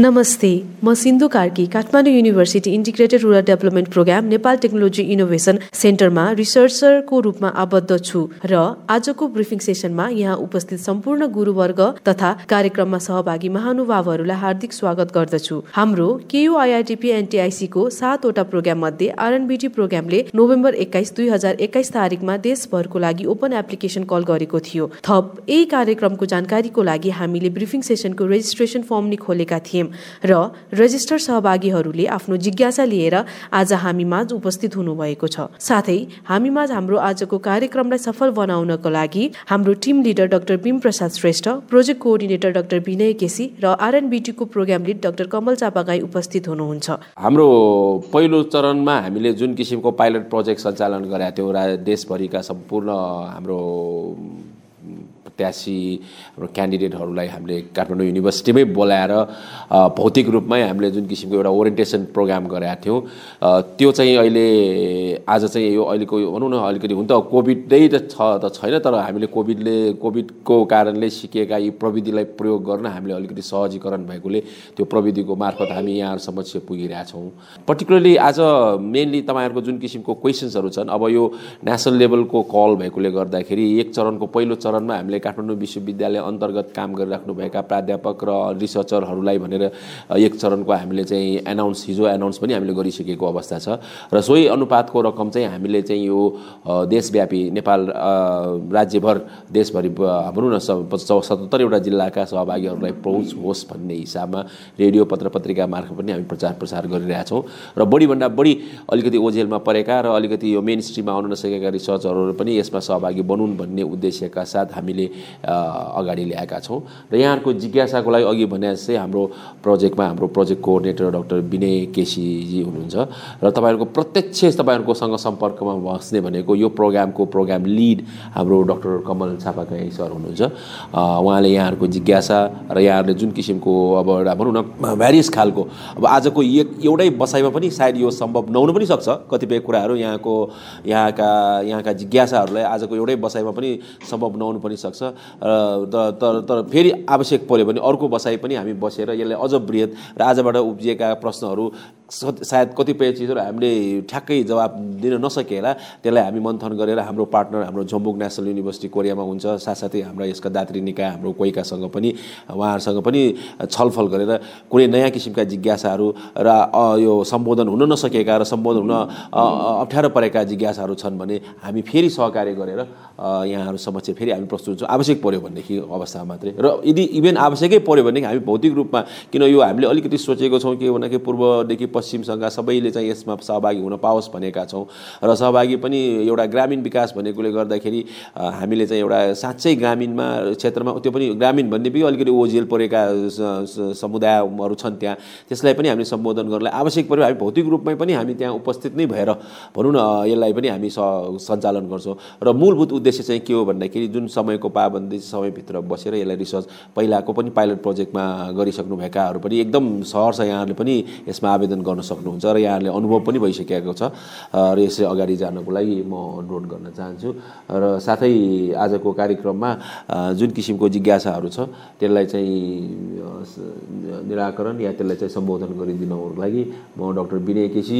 नमस्ते म Sindhu Karki Kathmandu university integrated rural development programme Nepal technology innovation सेन्टरमा रिसर्चरको रूपमा आबद्ध छु र आजको ब्रिफिङ सेसनमा यहाँ उपस्थित सम्पूर्ण गुरुवर्ग तथा कार्यक्रममा सहभागी महानुभावहरूलाई हार्दिक स्वागत गर्दछु। हाम्रो केयु आइआइटिपी एनटिआइसीको सातवटा प्रोग्राम मध्ये आरएनबिटी प्रोग्रामले नोभेम्बर एक्काइस दुई हजार एक्काइस तारिकमा देशभरको लागि ओपन एप्लिकेसन कल गरेको थियो। थप यही कार्यक्रमको जानकारीको लागि हामीले ब्रिफिङ सेसनको रेजिस्ट्रेसन फर्म नि खोलेका थियौँ। र रजिस्टर सहभागीहरूले आफ्नो जिज्ञासा लिएर आज हामीमाझ उपस्थित हुनुभएको छ। साथै हामीमाझ हाम्रो आजको कार्यक्रमलाई सफल बनाउनको लागि हाम्रो team leader doctor Bhim Prasad Shrestha project coordinator doctor Binay KC र आरएनबिटीको programme lead doctor Kamal Chapagain उपस्थित हुनुहुन्छ। हाम्रो पहिलो चरणमा हामीले जुन किसिमको पाइलट प्रोजेक्ट सञ्चालन गरेका थियौँ देशभरिका सम्पूर्ण हाम्रो प्रत्याशी हाम्रो क्यान्डिडेटहरूलाई हामीले काठमाडौँ युनिभर्सिटीमै बोलाएर भौतिक रूपमै हामीले जुन किसिमको एउटा ओरिएन्टेसन प्रोग्राम गरेका थियौँ। त्यो चाहिँ अहिले आज चाहिँ यो अहिलेको भनौँ न अलिकति हुन त कोभिडै त छ त छैन तर हामीले कोभिडले कोभिडको कारणले सिकेका यी प्रविधिलाई प्रयोग गर्न हामीले अलिकति सहजीकरण भएकोले त्यो प्रविधिको मार्फत हामी यहाँहरू समक्ष पुगिरहेछौँ पर्टिकुलरली आज मेनली तपाईँहरूको जुन किसिमको क्वेसन्सहरू छन् अब यो नेसनल लेभलको कल भएकोले गर्दाखेरि एक चरणको पहिलो चरणमा हामीले काठमाडौँ विश्वविद्यालय अन्तर्गत काम गरिराख्नुभएका प्राध्यापक र रिसर्चरहरूलाई भनेर एक चरणको हामीले चाहिँ एनाउन्स हिजो एनाउन्स पनि हामीले गरिसकेको अवस्था छ। र सोही अनुपातको रकम चाहिँ हामीले चाहिँ यो देशव्यापी नेपाल राज्यभर देशभरि भनौँ न सतहत्तरवटा जिल्लाका सहभागीहरूलाई पहुँच होस् भन्ने हिसाबमा रेडियो पत्र पत्रिका मार्फत पनि हामी प्रचार प्रसार गरिरहेछौँ र बढीभन्दा बढी अलिकति ओझेलमा परेका र अलिकति यो मेन स्ट्रिममा आउन नसकेका रिसर्चरहरू पनि यसमा सहभागी बनुन् भन्ने उद्देश्यका साथ हामीले अगाडि ल्याएका छौँ। र यहाँहरूको जिज्ञासाको लागि अघि भने जस्तै हाम्रो प्रोजेक्टमा हाम्रो प्रोजेक्ट कोअर्डिनेटर डाक्टर विनय केसीजी हुनुहुन्छ। र तपाईँहरूको प्रत्यक्ष तपाईँहरूकोसँग सम्पर्कमा बस्ने भनेको यो प्रोग्रामको प्रोग्राम लिड हाम्रो डाक्टर कमल छापाकाई सर हुनुहुन्छ। उहाँले यहाँहरूको जिज्ञासा र यहाँहरूले जुन किसिमको अब एउटा भनौँ न भ्यारियस खालको अब आजको एक एउटै बसाइमा पनि सायद यो सम्भव नहुनु पनि सक्छ। कतिपय कुराहरू यहाँको यहाँका यहाँका जिज्ञासाहरूलाई आजको एउटै बसाइमा पनि सम्भव नहुनु पनि सक्छ। तर तर फेरि आवश्यक पऱ्यो भने अर्को बसाइ पनि हामी बसेर यसलाई अझ बृहत र आजबाट उब्जिएका प्रश्नहरू सायद कतिपय चिजहरू हामीले ठ्याक्कै जवाब दिन नसकेला त्यसलाई हामी मन्थन गरेर हाम्रो पार्टनर हाम्रो जम्बुक नेसनल युनिभर्सिटी कोरियामा हुन्छ साथसाथै हाम्रा यसका दात्री निकाय हाम्रो कोइकासँग पनि उहाँहरूसँग पनि छलफल गरेर कुनै नयाँ किसिमका जिज्ञासाहरू र यो सम्बोधन हुन नसकेका र सम्बोधन हुन अप्ठ्यारो परेका जिज्ञासाहरू छन् भने हामी फेरि सहकार्य गरेर यहाँहरू समक्ष फेरि हामी प्रस्तुत हुन्छौँ। आवश्यक पऱ्यो भनेदेखि अवस्थामा मात्रै। र यदि इभेन आवश्यकै पऱ्यो भनेदेखि हामी भौतिक रूपमा किन यो हामीले अलिकति सोचेको छौँ के भन्दाखेरि पूर्वदेखि पश्चिमसँग सबैले चाहिँ यसमा सहभागी हुन पाओस् भनेका छौँ। र सहभागी पनि एउटा ग्रामीण विकास भनेकोले गर्दाखेरि हामीले चाहिँ एउटा साँच्चै ग्रामीणमा क्षेत्रमा त्यो पनि ग्रामीण भन्ने पनि अलिकति ओझेल परेका समुदायहरू छन् त्यहाँ। त्यसलाई पनि हामीले सम्बोधन गर्नलाई आवश्यक पऱ्यो हामी भौतिक रूपमै पनि हामी त्यहाँ उपस्थित नै भएर भनौँ न यसलाई पनि हामी सञ्चालन गर्छौँ। र मूलभूत उद्देश्य चाहिँ के हो भन्दाखेरि जुन समयको पाबन्दी समयभित्र बसेर यसलाई रिसर्च पहिलाको पनि पाइलट प्रोजेक्टमा गरिसक्नुभएकाहरू पनि एकदम सहर यहाँहरूले पनि यसमा आवेदन गर्न सक्नुहुन्छ र यहाँहरूले अनुभव पनि भइसकेको छ र यसै अगाडि जानको लागि म अनुरोध गर्न चाहन्छु। र साथै आजको कार्यक्रममा जुन किसिमको जिज्ञासाहरू छ त्यसलाई चाहिँ निराकरण या त्यसलाई चाहिँ सम्बोधन गरिदिनको लागि म डाक्टर विनय केसी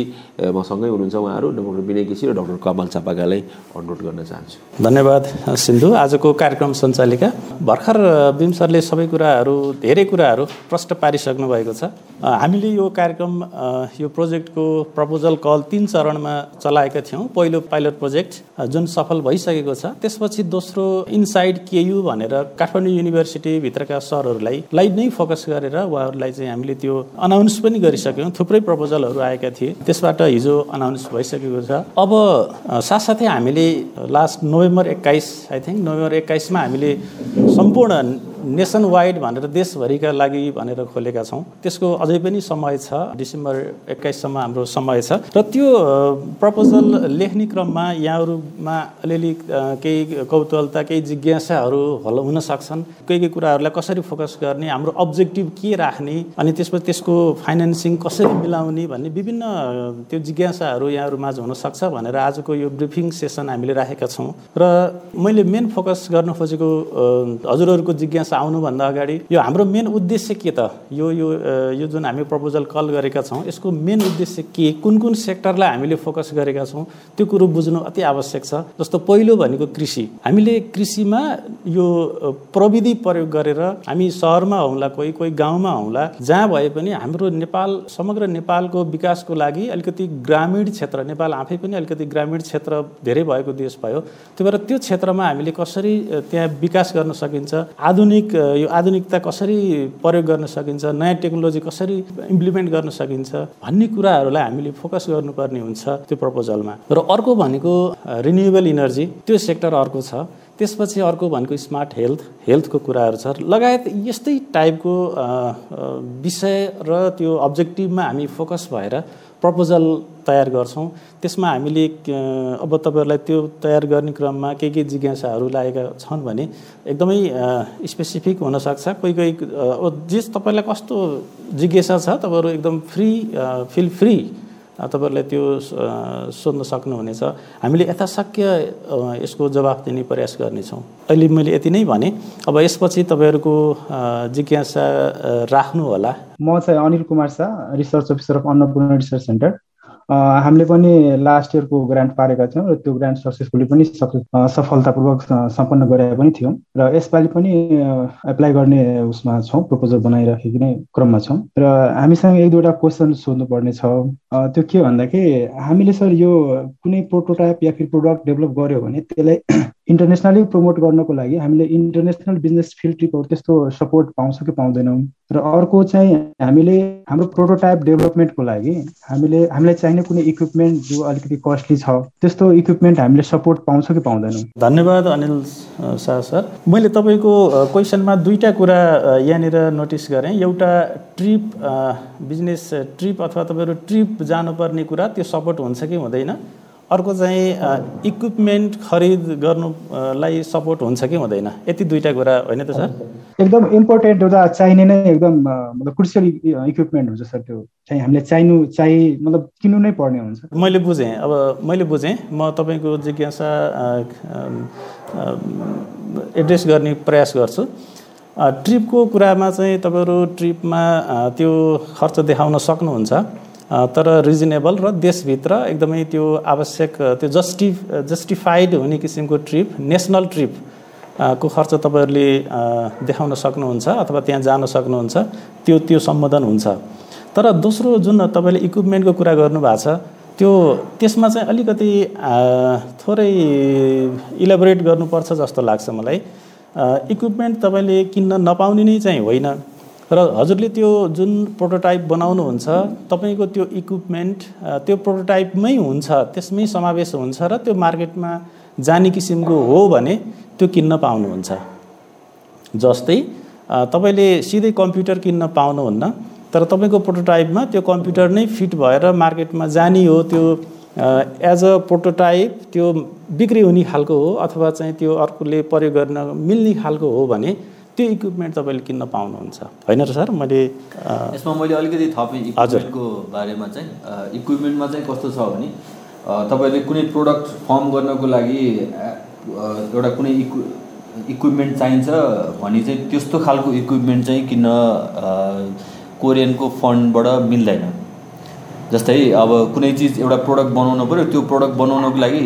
मसँगै हुनुहुन्छ उहाँहरू डाक्टर विनय केसी र डाक्टर कमल चापागालाई अनुरोध गर्न चाहन्छु। धन्यवाद सिन्धु। आजको कार्यक्रम सञ्चालिका भर्खर बिम सरले सबै कुराहरू धेरै कुराहरू प्रष्ट पारिसक्नु भएको छ। हामीले यो कार्यक्रम यो प्रोजेक्टको प्रपोजल कल तिन चरणमा चलाएका थियौँ। पहिलो पाइलट प्रोजेक्ट जुन सफल भइसकेको छ। त्यसपछि दोस्रो इनसाइड केयु भनेर काठमाडौँ युनिभर्सिटीभित्रका सरहरूलाई लाइभ नै फोकस गरेर उहाँहरूलाई चाहिँ हामीले त्यो अनाउन्स पनि गरिसक्यौँ। थुप्रै प्रपोजलहरू आएका थिए। त्यसबाट हिजो अनाउन्स भइसकेको छ। अब साथसाथै हामीले लास्ट नोभेम्बर एक्काइस आई थिङ्क नोभेम्बर एक्काइसमा हामीले सम्पूर्ण नेसन वाइड भनेर देशभरिका लागि भनेर खोलेका छौँ। त्यसको अझै पनि समय छ। डिसेम्बर एक्काइससम्म हाम्रो समय छ। र त्यो प्रपोजल लेख्ने क्रममा यहाँहरूमा अलिअलि केही कौतूहलता केही जिज्ञासाहरू होला हुन सक्छन् केही केही कुराहरूलाई कसरी फोकस गर्ने हाम्रो अब्जेक्टिभ के राख्ने अनि त्यसपछि त्यसको फाइनेन्सिङ कसरी मिलाउने भन्ने विभिन्न त्यो जिज्ञासाहरू यहाँहरूमाझ हुनसक्छ भनेर आजको यो ब्रिफिङ सेसन हामीले राखेका छौँ। र मैले मेन फोकस गर्न खोजेको हजुरहरूको जिज्ञासा आउनुभन्दा अगाडि यो हाम्रो मेन उद्देश्य के त? यो यो यो जुन हामी प्रपोजल कल गरेका छौँ यसको मेन उद्देश्य के? कुन कुन सेक्टरलाई हामीले फोकस गरेका छौँ? त्यो कुरो बुझ्नु अति आवश्यक छ। जस्तो पहिलो भनेको कृषि। हामीले कृषिमा यो प्रविधि प्रयोग गरेर हामी सहरमा हौँला कोही कोही गाउँमा हौँला जहाँ भए पनि हाम्रो नेपाल समग्र नेपालको विकासको लागि अलिकति ग्रामीण क्षेत्र नेपाल आफै पनि अलिकति ग्रामीण क्षेत्र धेरै भएको देश भयो। त्यही भएर त्यो क्षेत्रमा हामीले कसरी त्यहाँ विकास गर्न सकिन्छ? आधुनिक यो आधुनिकता कसरी प्रयोग गर्न सकिन्छ नयाँ टेक्नोलोजी कसरी इम्प्लिमेन्ट गर्न सकिन्छ भन्ने कुराहरूलाई हामीले फोकस गर्नुपर्ने हुन्छ त्यो प्रपोजलमा र अर्को भनेको रिन्युएबल इनर्जी त्यो सेक्टर अर्को छ। त्यसपछि अर्को भनेको स्मार्ट हेल्थ हेल्थको कुराहरू छ। लगायत यस्तै टाइपको विषय र त्यो अब्जेक्टिभमा हामी फोकस भएर प्रपोजल तयार गर्छौँ। त्यसमा हामीले अब तपाईँहरूलाई त्यो तयार गर्ने क्रममा के के जिज्ञासाहरू लागेका छन् भने एकदमै स्पेसिफिक हुनसक्छ। कोही कोही जे तपाईँलाई कस्तो जिज्ञासा छ तपाईँहरू एकदम फ्री फिल फ्री तपाईँहरूलाई त्यो सोध्न सक्नुहुनेछ। हामीले यथाशक्य यसको जवाफ दिने प्रयास गर्नेछौँ। अहिले मैले यति नै भने। अब यसपछि तपाईँहरूको जिज्ञासा राख्नु होला म चाहिँ Anil Kumar Shah research officer of Annapurna research centre. हामीले पनि लास्ट इयरको ग्रान्ट पारेका थियौँ र त्यो ग्रान्ट सक्सेसफुली पनि सफलतापूर्वक सम्पन्न गरेका पनि थियौँ र यसपालि पनि एप्लाई गर्ने उसमा छौँ प्रपोजल बनाइराखेको नै क्रममा छौँ र हामीसँग एक दुईवटा क्वेसन सोध्नुपर्ने छ त्यो के भन्दाखेरि हामीले सर यो कुनै प्रोटोटाइप या फिर प्रोडक्ट डेभलप गऱ्यो भने त्यसलाई इन्टरनेसनली प्रमोट गर्नको लागि हामीले इन्टरनेसनल बिजनेस फिल्ड ट्रिपहरू त्यस्तो सपोर्ट पाउँछौँ कि पाउँदैनौँ? र अर्को चाहिँ हामीले हाम्रो प्रोटोटाइप डेभलपमेन्टको लागि हामीले हामीलाई चाहिने कुनै इक्विपमेन्ट जो अलिकति कस्टली छ त्यस्तो इक्विपमेन्ट हामीले सपोर्ट पाउँछौँ कि पाउँदैनौँ? धन्यवाद अनिल शाह सर। मैले तपाईँको क्वेसनमा दुईवटा कुरा यहाँनिर नोटिस गरेँ। एउटा ट्रिप बिजनेस ट्रिप अथवा तपाईँहरू ट्रिप जानुपर्ने कुरा त्यो सपोर्ट हुन्छ कि हुँदैन? अर्को चाहिँ इक्विपमेन्ट खरिद गर्नुलाई सपोर्ट हुन्छ कि हुँदैन? यति दुईवटा कुरा होइन त सर? एकदम इम्पोर्टेन्ट एउटा चाहिने नै एकदम मतलब क्रुसियल इक्विपमेन्ट हुन्छ सर त्यो। चाहिँ हामीले चाहिनु चाहिँ मतलब किन्नु नै पर्ने हुन्छ। मैले बुझेँ। अब मैले बुझेँ। म तपाईँको जिज्ञासा एड्रेस गर्ने प्रयास गर्छु। ट्रिपको कुरामा चाहिँ तपाईँहरू ट्रिपमा त्यो खर्च देखाउन सक्नुहुन्छ। तर रिजनेबल र देशभित्र एकदमै त्यो आवश्यक त्यो जस्टि जस्टिफाइड हुने किसिमको ट्रिप नेसनल ट्रिप को खर्च तपाईँहरूले देखाउन सक्नुहुन्छ अथवा त्यहाँ जान सक्नुहुन्छ त्यो त्यो सम्बोधन हुन्छ। तर दोस्रो जुन तपाईँले इक्विपमेन्टको कुरा गर्नुभएको छ त्यो त्यसमा चाहिँ अलिकति थोरै इलाबोरेट गर्नुपर्छ जस्तो लाग्छ मलाई। इक्विपमेन्ट तपाईँले किन्न नपाउने नै चाहिँ होइन। र हजुरले त्यो जुन प्रोटोटाइप बनाउनुहुन्छ तपाईँको त्यो इक्विपमेन्ट त्यो प्रोटोटाइपमै हुन्छ त्यसमै समावेश हुन्छ र त्यो मार्केटमा जाने किसिमको हो भने त्यो किन्न पाउनुहुन्छ। जस्तै तपाईँले सिधै कम्प्युटर किन्न पाउनुहुन्न तर तपाईँको प्रोटोटाइपमा त्यो कम्प्युटर नै फिट भएर मार्केटमा जाने हो त्यो एज अ प्रोटोटाइप त्यो बिक्री हुने खालको हो अथवा चाहिँ त्यो अर्कोले प्रयोग गर्न मिल्ने खालको हो भने त्यो इक्विपमेन्ट तपाईँले किन्न पाउनुहुन्छ। होइन र सर मैले यसमा मैले अलिकति थपेँ इक्विपमेन्टको बारेमा चाहिँ। इक्विपमेन्टमा चाहिँ कस्तो छ भने तपाईँले कुनै प्रोडक्ट फर्म गर्नको लागि एउटा कुनै इक्वि इक्विपमेन्ट चाहिन्छ भने चाहिँ त्यस्तो खालको इक्विपमेन्ट चाहिँ किन्न कोरियनको फन्डबाट मिल्दैन। जस्तै अब कुनै चिज एउटा प्रडक्ट बनाउनु पऱ्यो त्यो प्रडक्ट बनाउनको लागि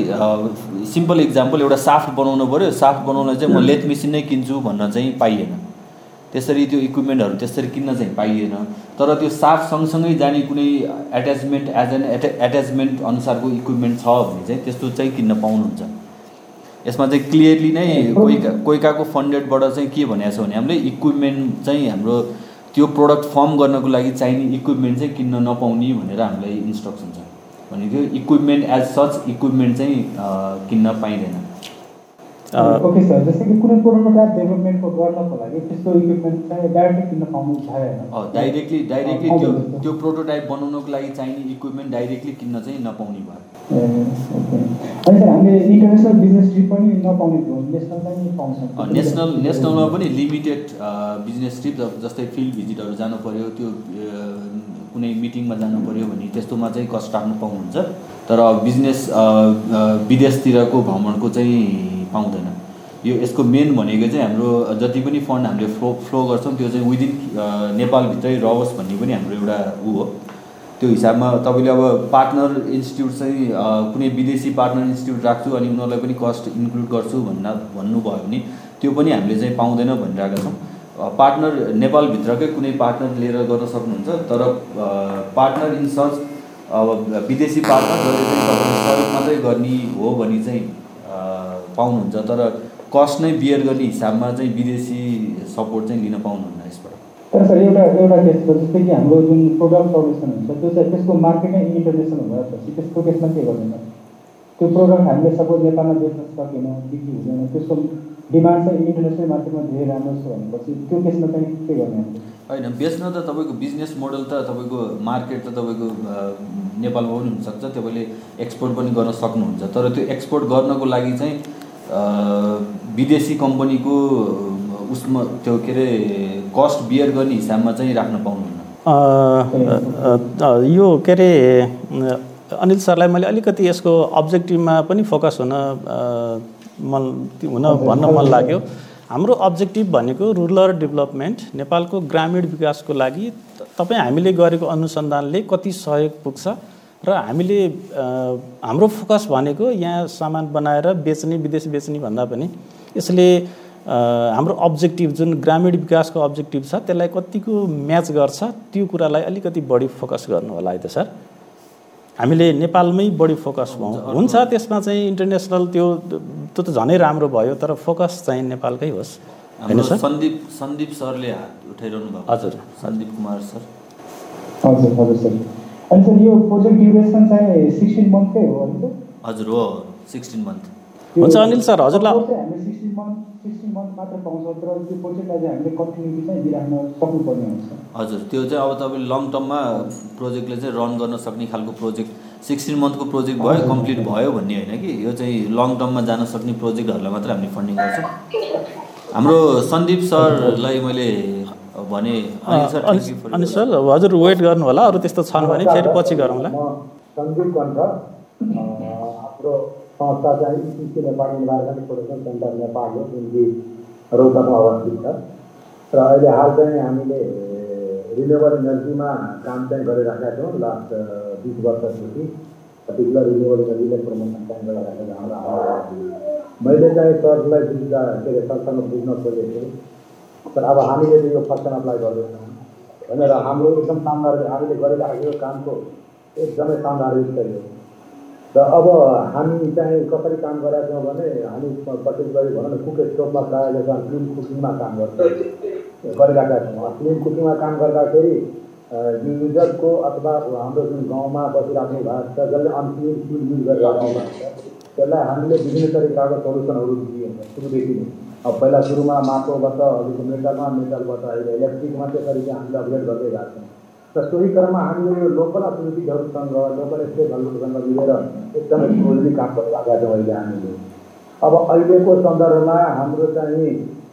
सिम्पल इक्जाम्पल एउटा साफ्ट बनाउनु पऱ्यो। साफ्ट बनाउन चाहिँ म लेथ मेसिन नै किन्छु भन्न चाहिँ पाइएन। त्यसरी त्यो इक्विपमेन्टहरू त्यसरी किन्न चाहिँ पाइएन। तर त्यो साफ्ट सँगसँगै जाने कुनै attachment as an atta attachment अनुसारको इक्विपमेन्ट छ भने चाहिँ त्यस्तो चाहिँ किन्न पाउनुहुन्छ। यसमा चाहिँ क्लियरली नै कोही कोइकाको फन्डेडबाट चाहिँ के भनेको छ भने हामीले इक्विपमेन्ट चाहिँ हाम्रो त्यो प्रोडक्ट फर्म गर्नको लागि चाहिने इक्विपमेन्ट चाहिँ किन्न नपाउने भनेर हामीलाई इन्स्ट्रक्सन छ। भनेको इक्विपमेन्ट एज सच इक्विपमेन्ट चाहिँ किन्न पाइँदैन। ओके सर जस्तै कि कुनै प्रोटोटाइप डेभलपमेन्टको गर्नको लागि त्यस्तो इक्विपमेन्ट चाहिँ डाइरेक्टली किन्न पाउनु भएन। डाइरेक्टली डाइरेक्टली त्यो त्यो प्रोटोटाइप बनाउनको लागि चाहिने इक्विपमेन्ट डाइरेक्टली किन्न चाहिँ नपाउने भयो। अनि सर हामीले इन्टरनेसनल बिजनेस ट्रिप पनि नपाउने थियो नेसनल पनि पाउँछौँ नेसनल नेसनलमा पनि लिमिटेड बिजनेस ट्रिप जस्तै फिल्ड भिजिटहरू जानु पऱ्यो त्यो कुनै मिटिङमा जानु पऱ्यो भने त्यस्तोमा चाहिँ कस्ट राख्नु पाउनुहुन्छ। तर बिजनेस विदेशतिरको भ्रमणको चाहिँ पाउँदैन। यो यसको मेन भनेको चाहिँ हाम्रो जति पनि फन्ड हामीले फ्लो फ्लो गर्छौँ त्यो चाहिँ विदिन नेपालभित्रै रहोस् भन्ने पनि हाम्रो एउटा ऊ हो। त्यो हिसाबमा तपाईँले अब पार्टनर इन्स्टिट्युट चाहिँ कुनै विदेशी पार्टनर इन्स्टिट्युट राख्छु अनि उनीहरूलाई पनि कस्ट इन्क्लुड गर्छु भन्न भन्नुभयो भने त्यो पनि हामीले चाहिँ पाउँदैन भनिरहेका छौँ। पार्टनर नेपालभित्रकै कुनै पार्टनर लिएर गर्न सक्नुहुन्छ तर पार्टनर इन सर्च अब विदेशी पार्टनर मात्रै गर्ने हो भने चाहिँ पाउनुहुन्छ तर कस्ट नै बियर गर्ने हिसाबमा चाहिँ विदेशी सपोर्ट चाहिँ लिन पाउनुहुन्न यसबाट। तर सर एउटा एउटा केस छ जस्तै कि हाम्रो जुन प्रोडक्ट सल्युसन हुन्छ त्यो चाहिँ त्यसको मार्केट नै इन्टरनेसनल भएपछि त्यसको केसमा के गर्दैन? त्यो प्रोडक्ट हामीले सपोज नेपालमा बेच्न सकेनौँ बिक्री हुँदैन त्यसको डिमान्ड चाहिँ इन्टरनेसनल मार्केटमा धेरै राम्रो छ भनेपछि त्यो केसमा चाहिँ के गर्ने? होइन बेच्न त तपाईँको बिजनेस मोडल त तपाईँको मार्केट त तपाईँको नेपालमा पनि हुनसक्छ तपाईँले एक्सपोर्ट पनि गर्न सक्नुहुन्छ। तर त्यो एक्सपोर्ट गर्नको लागि चाहिँ विदेशी कम्पनीको उसमा त्यो के अरे कस्ट बियर गर्ने हिसाबमा चाहिँ राख्न पाउनुहुन्न। यो के अरे अनिल सरलाई मैले अलिकति यसको अब्जेक्टिभमा पनि फोकस हुन मन हुन भन्न मन लाग्यो। हाम्रो अब्जेक्टिभ भनेको रुरल डेभलपमेन्ट नेपालको ग्रामीण विकासको लागि तपाईँ हामीले गरेको अनुसन्धानले कति सहयोग पुग्छ र हामीले हाम्रो फोकस भनेको यहाँ सामान बनाएर बेच्ने विदेश बेच्ने भन्दा पनि यसले हाम्रो अब्जेक्टिभ जुन ग्रामीण विकासको अब्जेक्टिभ छ त्यसलाई कतिको म्याच गर्छ त्यो कुरालाई अलिकति बढी फोकस गर्नु होला है त सर। हामीले नेपालमै बढी फोकस भयौँ। हुन्छ। त्यसमा चाहिँ इन्टरनेसनल त्यो त्यो त झनै राम्रो भयो तर फोकस चाहिँ नेपालकै होस्। होइन सर? सन्दीप सन्दीप सरले हात उठाइरहनु भएको। हजुर। सन्दीप कुमार सर। हजुर हजुर सर। अनि सर यो प्रोजेक्ट ड्युरेसन चाहिँ सिक्सटिन मन्थकै हो हजुर हो सिक्सटिन मन्थ हुन्छ अनिल सर हजुरलाई हामीले सिक्सटिन मन्थ सिक्सटिन मन्थ मात्र पाउँछौँ तर त्यो प्रोजेक्टलाई चाहिँ हामीले कन्टिन्युटी चाहिँ दिइराख्न सक्नुपर्ने हुन्छ। हजुर त्यो चाहिँ अब तपाईँले लङ टर्ममा प्रोजेक्टले चाहिँ रन गर्न सक्ने खालको प्रोजेक्ट सिक्सटिन मन्थको प्रोजेक्ट भयो कम्प्लिट भयो भन्ने होइन कि? यो चाहिँ लङ टर्ममा जान सक्ने प्रोजेक्टहरूलाई मात्र हामीले फन्डिङ गर्छौँ। हाम्रो सन्दीप सरलाई मैले भने अनि सर हजुर वेट गर्नु होला अरू त्यस्तो छन् भने फेरि पछि गरौँला। संस्था चाहिँ ECC Nepal environment protection centre Nepal हो जुन रौतमा अवस्थित छ। र अहिले हाल चाहिँ हामीले रिन्युएबल इनर्जीमा काम चाहिँ गरिरहेका छौँ लास्ट बिस वर्षदेखि। पर्टिकुलर रिन्युएबल इनर्जीलाई प्रमोसन चाहिँ गरिरहेको हाम्रो मैले चाहिँ सरलाई बुझ्दा के अरे सरसँग बुझ्न खोजेको थिएँ तर अब हामीले यो टाइम अप्लाई गर्दैनौँ भनेर हाम्रो एकदम शानदार हामीले गरिराखेको कामको एकदमै शानदार विषय हो। र अब हामी चाहिँ कसरी काम गरेका छौँ भने हामी पर्टिकुलरली भनौँ न कुक स्टोभमा प्रायः जस्तो क्लिन कुकिङमा काम गर्छौँ। गरिरहेका छौँ। क्लिन कुकिङमा काम गर्दाखेरि युजरको अथवा हाम्रो जुन गाउँमा बसिराख्नु भएको छ जसले अनक्लिन फुड युज गरिरहेको भएको छ त्यसलाई हामीले विभिन्न तरिकाको सल्युसनहरू दिइन्छ सुरुदेखि नै। अब पहिला सुरुमा माटोबाट अहिलेको मेटलमा मेटलबाट अहिले इलेक्ट्रिकमा त्यसरी चाहिँ हामीले अपग्रेड गर्दै गएको छौँ। र सोही क्रममा हामीले यो लोकल अथोरिटीहरूसँग लोकल स्टेटहरूसँग मिलेर एकदमै क्लोजली काम गरिरहेका छौँ अहिले हामीले। अब अहिलेको सन्दर्भमा हाम्रो चाहिँ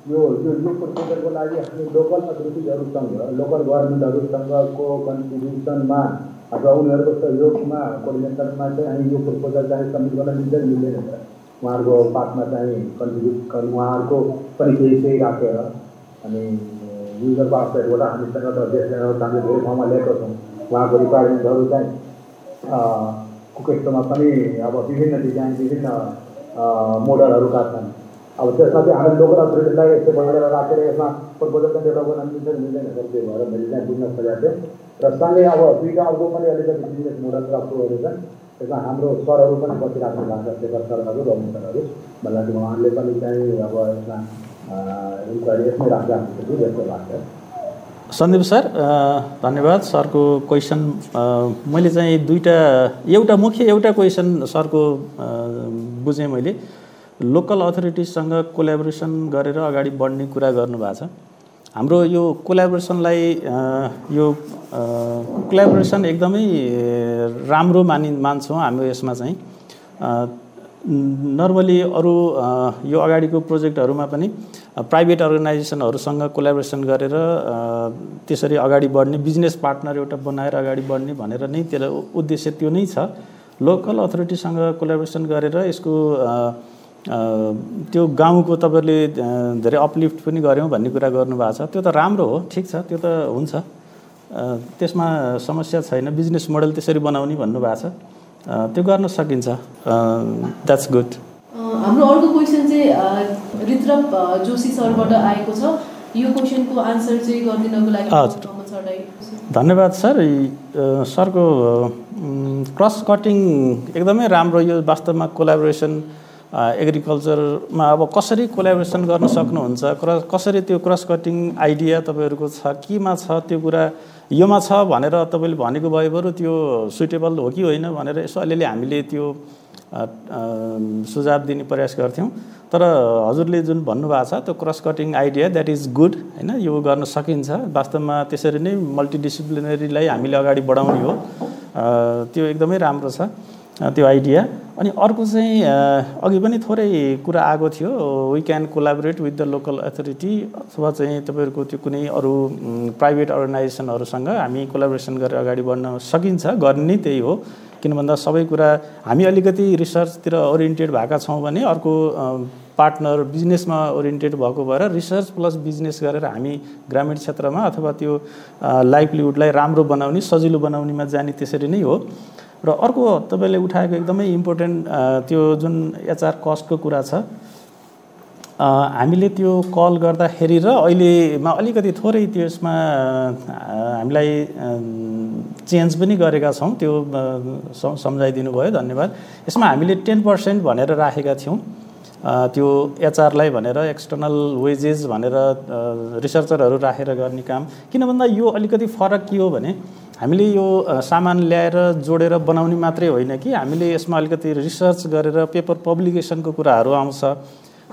यो यो यो लागि हामी लोकल अथोरिटिजहरूसँग लोकल गभर्मेन्टहरूसँगको कन्ट्रिब्युसनमा अथवा उनीहरूको सहयोगमा कोर्डिनेसनमा चाहिँ हामी यो प्रपोजल चाहिँ सब्मिट गर्न मिल्दैन मिल्दैन उहाँहरूको पार्टमा चाहिँ कन्ट्रिब्युट उहाँहरूको पनि केही केही राखेर अनि युजरको आउटसाइडबाट हामीसँग त देशसँग हामीले धेरै ठाउँमा ल्याएको छौँ उहाँको रिक्वायरमेन्टहरू चाहिँ कुकेस्टोमा पनि अब विभिन्न डिजाइन विभिन्न मोडलहरूका छन् अब त्यसमा चाहिँ हामी लोकल अथोरिटीलाई यस्तो बनेर राखेर यसमा प्रपोजल चाहिँ डेभलप गर्न मिल्छ मिल्दैन सर त्यो भएर मैले चाहिँ बुझ्न खोजेको थिएँ र सँगै अब दुईवटा अर्को पनि अलिकति बिजनेस मोडल अप्रुभहरू छन् त्यसमा हाम्रो सरहरू पनि बसिराख्नु भएको छ शेखर सरहरू रमन सरहरू मलाई उहाँहरूले पनि चाहिँ अब यसमा सन्दीप सर धन्यवाद सरको क्वेसन मैले चाहिँ दुईवटा एउटा मुख्य एउटा क्वेसन सरको बुझेँ मैले। लोकल अथोरिटिजसँग कोलाबोरेसन गरेर अगाडि बढ्ने कुरा गर्नुभएको छ। हाम्रो यो कोलाबोरेसनलाई यो कोलाबोरेसन एकदमै राम्रो मानि मान्छौँ हाम्रो यसमा चाहिँ। नर्मली अरू यो अगाडिको प्रोजेक्टहरूमा पनि प्राइभेट अर्गनाइजेसनहरूसँग कोलाबोरेसन गरेर त्यसरी अगाडि बढ्ने बिजनेस पार्टनर एउटा बनाएर अगाडि बढ्ने भनेर नै त्यसलाई उद्देश्य त्यो नै छ। लोकल अथोरिटीसँग कोलाबोरेसन गरेर यसको त्यो गाउँको तपाईँहरूले धेरै अपलिफ्ट पनि गऱ्यौँ भन्ने कुरा गर्नुभएको छ। त्यो त राम्रो हो ठिक छ त्यो त हुन्छ। त्यसमा समस्या छैन बिजनेस मोडल त्यसरी बनाउने भन्नुभएको छ। त्यो गर्न सकिन्छ। द्याट्स गुड हाम्रो अर्को क्वेसन चाहिँ ऋत्रप जोशी सरबाट आएको छ। यो क्वेसनको आन्सर चाहिँ गरिदिनको लागि हजुर। धन्यवाद सर। सरको क्रस कटिङ एकदमै राम्रो यो वास्तवमा कोलाबोरेसन एग्रिकल्चरमा अब कसरी कोलाबोरेसन गर्न सक्नुहुन्छ क्रस कसरी त्यो क्रस कटिङ आइडिया तपाईँहरूको छ केमा छ त्यो कुरा योमा छ भनेर तपाईँले भनेको भए बरु त्यो सुइटेबल हो कि होइन भनेर यसो अलिअलि हामीले त्यो सुझाव दिने प्रयास गर्थ्यौँ। तर हजुरले जुन भन्नुभएको छ त्यो cross cutting idea that is good होइन? यो गर्न सकिन्छ। वास्तवमा त्यसरी नै मल्टिडिसिप्लिनरीलाई हामीले अगाडि बढाउने हो। त्यो एकदमै राम्रो छ। त्यो आइडिया अनि अर्को चाहिँ अघि पनि थोरै कुरा आएको थियो we can collaborate with the local authority अथवा चाहिँ तपाईँहरूको त्यो कुनै अरू प्राइभेट अर्गनाइजेसनहरूसँग हामी कोलाबोरेसन गरेर अगाडि बढ्न सकिन्छ गर्ने नै त्यही हो। किन भन्दा सबै कुरा हामी अलिकति रिसर्चतिर ओरिएन्टेड भएका छौँ भने अर्को पार्टनर बिजनेसमा ओरिएन्टेड भएको भएर रिसर्च प्लस बिजनेस गरेर हामी ग्रामीण क्षेत्रमा अथवा त्यो लाइभलीहुडलाई राम्रो बनाउने सजिलो बनाउनेमा जाने त्यसरी नै हो। र अर्को तपाईँले उठाएको एकदमै इम्पोर्टेन्ट त्यो जुन एचआर कस्टको कुरा छ हामीले त्यो कल गर्दाखेरि र अहिलेमा अलिकति थोरै त्यसमा हामीलाई चेन्ज पनि गरेका छौँ त्यो सम्झाइदिनु भयो धन्यवाद। यसमा हामीले टेन पर्सेन्ट भनेर राखेका थियौँ त्यो एचआरलाई भनेर एक्सटर्नल वेजेस भनेर रिसर्चरहरू राखेर गर्ने काम। किन भन्दा यो अलिकति फरक के हो भने हामीले यो सामान ल्याएर जोडेर बनाउने मात्रै होइन कि हामीले यसमा अलिकति रिसर्च गरेर पेपर पब्लिकेसनको कुराहरू आउँछ।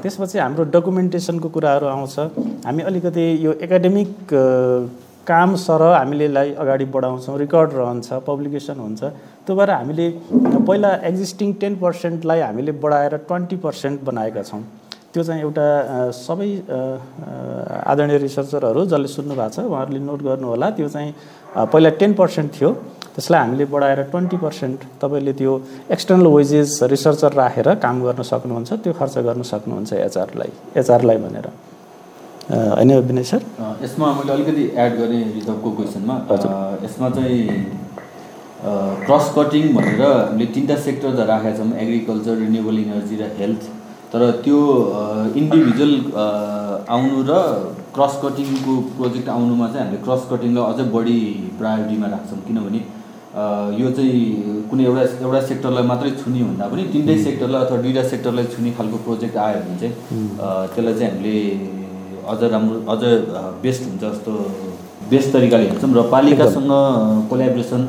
त्यसपछि हाम्रो डकुमेन्टेसनको कुराहरू आउँछ। हामी अलिकति यो एकाडेमिक काम सरह हामीले अगाडि बढाउँछौँ रेकर्ड रहन्छ पब्लिकेसन हुन्छ। त्यो भएर हामीले पहिला एक्जिस्टिङ टेन पर्सेन्टलाई हामीले बढाएर ट्वेन्टी पर्सेन्ट बनाएका छौँ। त्यो चाहिँ एउटा सबै आदरणीय रिसर्चरहरू जसले सुन्नु भएको छ उहाँहरूले नोट गर्नुहोला। त्यो चाहिँ पहिला टेन पर्सेन्ट थियो। त्यसलाई हामीले बढाएर ट्वेन्टी पर्सेन्ट तपाईँले त्यो एक्सटर्नल वेजेस रिसर्चर राखेर काम गर्न सक्नुहुन्छ त्यो खर्च गर्न सक्नुहुन्छ एचआरलाई एचआरलाई भनेर। होइन विनय सर? यसमा मैले अलिकति एड गरेँ रिजर्भको क्वेसनमा। यसमा चाहिँ क्रस कटिङ भनेर हामीले तिनवटा सेक्टर त राखेका छौँ एग्रिकल्चर रिन्युएबल इनर्जी र हेल्थ। तर त्यो इन्डिभिजुअल आउनु र क्रस कटिङको प्रोजेक्ट आउनुमा चाहिँ हामीले क्रस कटिङलाई अझै बढी प्रायोरिटीमा राख्छौँ। किनभने यो चाहिँ कुनै एउटा एउटा सेक्टरलाई मात्रै छुने भन्दा पनि तिनटै सेक्टरलाई अथवा दुईवटा सेक्टरलाई छुने खालको प्रोजेक्ट आयो भने चाहिँ त्यसलाई चाहिँ हामीले अझ राम्रो अझ बेस्ट हुन्छ जस्तो बेस्ट तरिकाले हेर्छौँ र पालिकासँग कोलाब्रेसन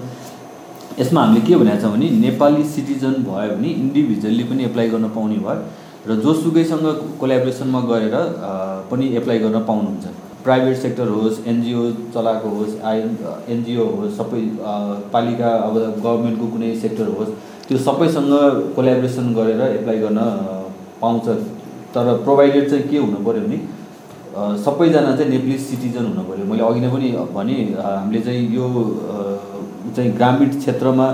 यसमा हामीले के भनेको छौँ भने नेपाली सिटिजन भयो भने इन्डिभिजुअल्ली पनि एप्लाई गर्न पाउने भयो र जोसुकैसँग कोलाब्रेसनमा गरेर पनि एप्लाई गर्न पाउनुहुन्छ। प्राइभेट सेक्टर होस् एनजिओ चलाएको होस् आइ एनजिओ होस् सबै पालिका अब गभर्मेन्टको कुनै सेक्टर होस् त्यो सबैसँग कोलाब्रेसन गरेर एप्लाई गर्न पाउँछ। तर प्रोभाइडेड चाहिँ के हुनु पऱ्यो भने सबैजना चाहिँ नेप्लिस सिटिजन हुनु पऱ्यो। मैले अघि नै पनि भने हामीले चाहिँ यो चाहिँ ग्रामीण क्षेत्रमा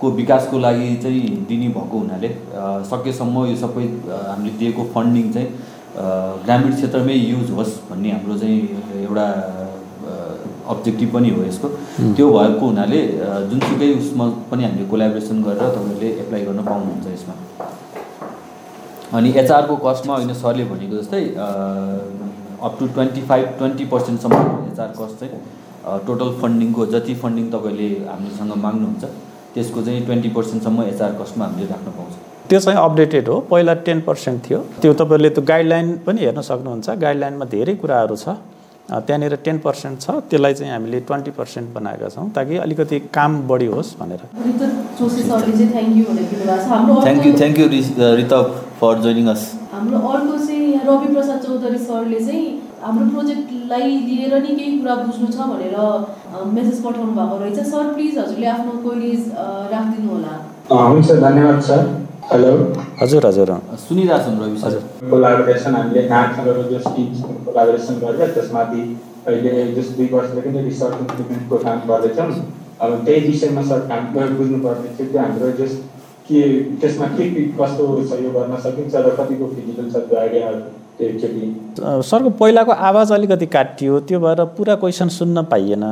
को विकासको लागि चाहिँ दिने भएको हुनाले सकेसम्म यो सबै हामीले दिएको फन्डिङ चाहिँ ग्रामीण क्षेत्रमै युज होस् भन्ने हाम्रो चाहिँ एउटा अब्जेक्टिभ पनि हो यसको। त्यो भएको हुनाले जुनसुकै उसमा पनि हामीले कोलाबोरेसन गरेर तपाईँहरूले एप्लाई गर्न पाउनुहुन्छ यसमा। अनि एचआरको कस्टमा होइन सरले भनेको जस्तै up to twenty five twenty पर्सेन्टसम्म HR cost चाहिँ टोटल फन्डिङको जति फन्डिङ तपाईँले हामीसँग माग्नुहुन्छ। त्यसको चाहिँ ट्वेन्टी पर्सेन्टसम्म एचआर कस्टमा हामीले राख्न पाउँछ। त्यो चाहिँ अपडेटेड हो। पहिला टेन पर्सेन्ट थियो। त्यो तपाईँले त्यो गाइडलाइन पनि हेर्न सक्नुहुन्छ। गाइडलाइनमा धेरै कुराहरू छ। त्यहाँनिर टेन पर्सेन्ट छ। त्यसलाई चाहिँ हामीले ट्वेन्टी पर्सेन्ट बनाएका छौँ ताकि अलिकति काम बढी होस् भनेर thank you thank you Rit for joining us हाम्रो अर्को चाहिँ रवि प्रसाद चौधरी सरले चाहिँ हाम्रो प्रोजेक्टलाई लिएर नि केही कुरा बुझ्नु छ भनेर मेसेज पठाउनु भएको रहेछ। सर प्लिज हजुरले आफ्नो कोलिज राखिदिनु होला। हुन्छ धन्यवाद सर। हेलो हजुर हजुर। सुनिरहेको छौँ रवि सर। कोलाबोरेसन हामीले नाकसँग जो टिमसँग कोलाबोरेसन गरेर त्यसमाथि अहिले जस दुई वर्षदेखि रिसर्च इम्प्लिमेन्टको काम गर्दैछौँ अब त्यही विषयमा सर काम बुझ्नुपर्ने थियो त्यो हाम्रो जस के त्यसमा के के कस्तो सहयोग गर्न सकिन्छ र कतिको फिजिबल छ त्यो आइडियाहरू सरको पहिलाको आवाज अलिकति काटियो त्यो भएर पुरा क्वेसन सुन्न पाइएन।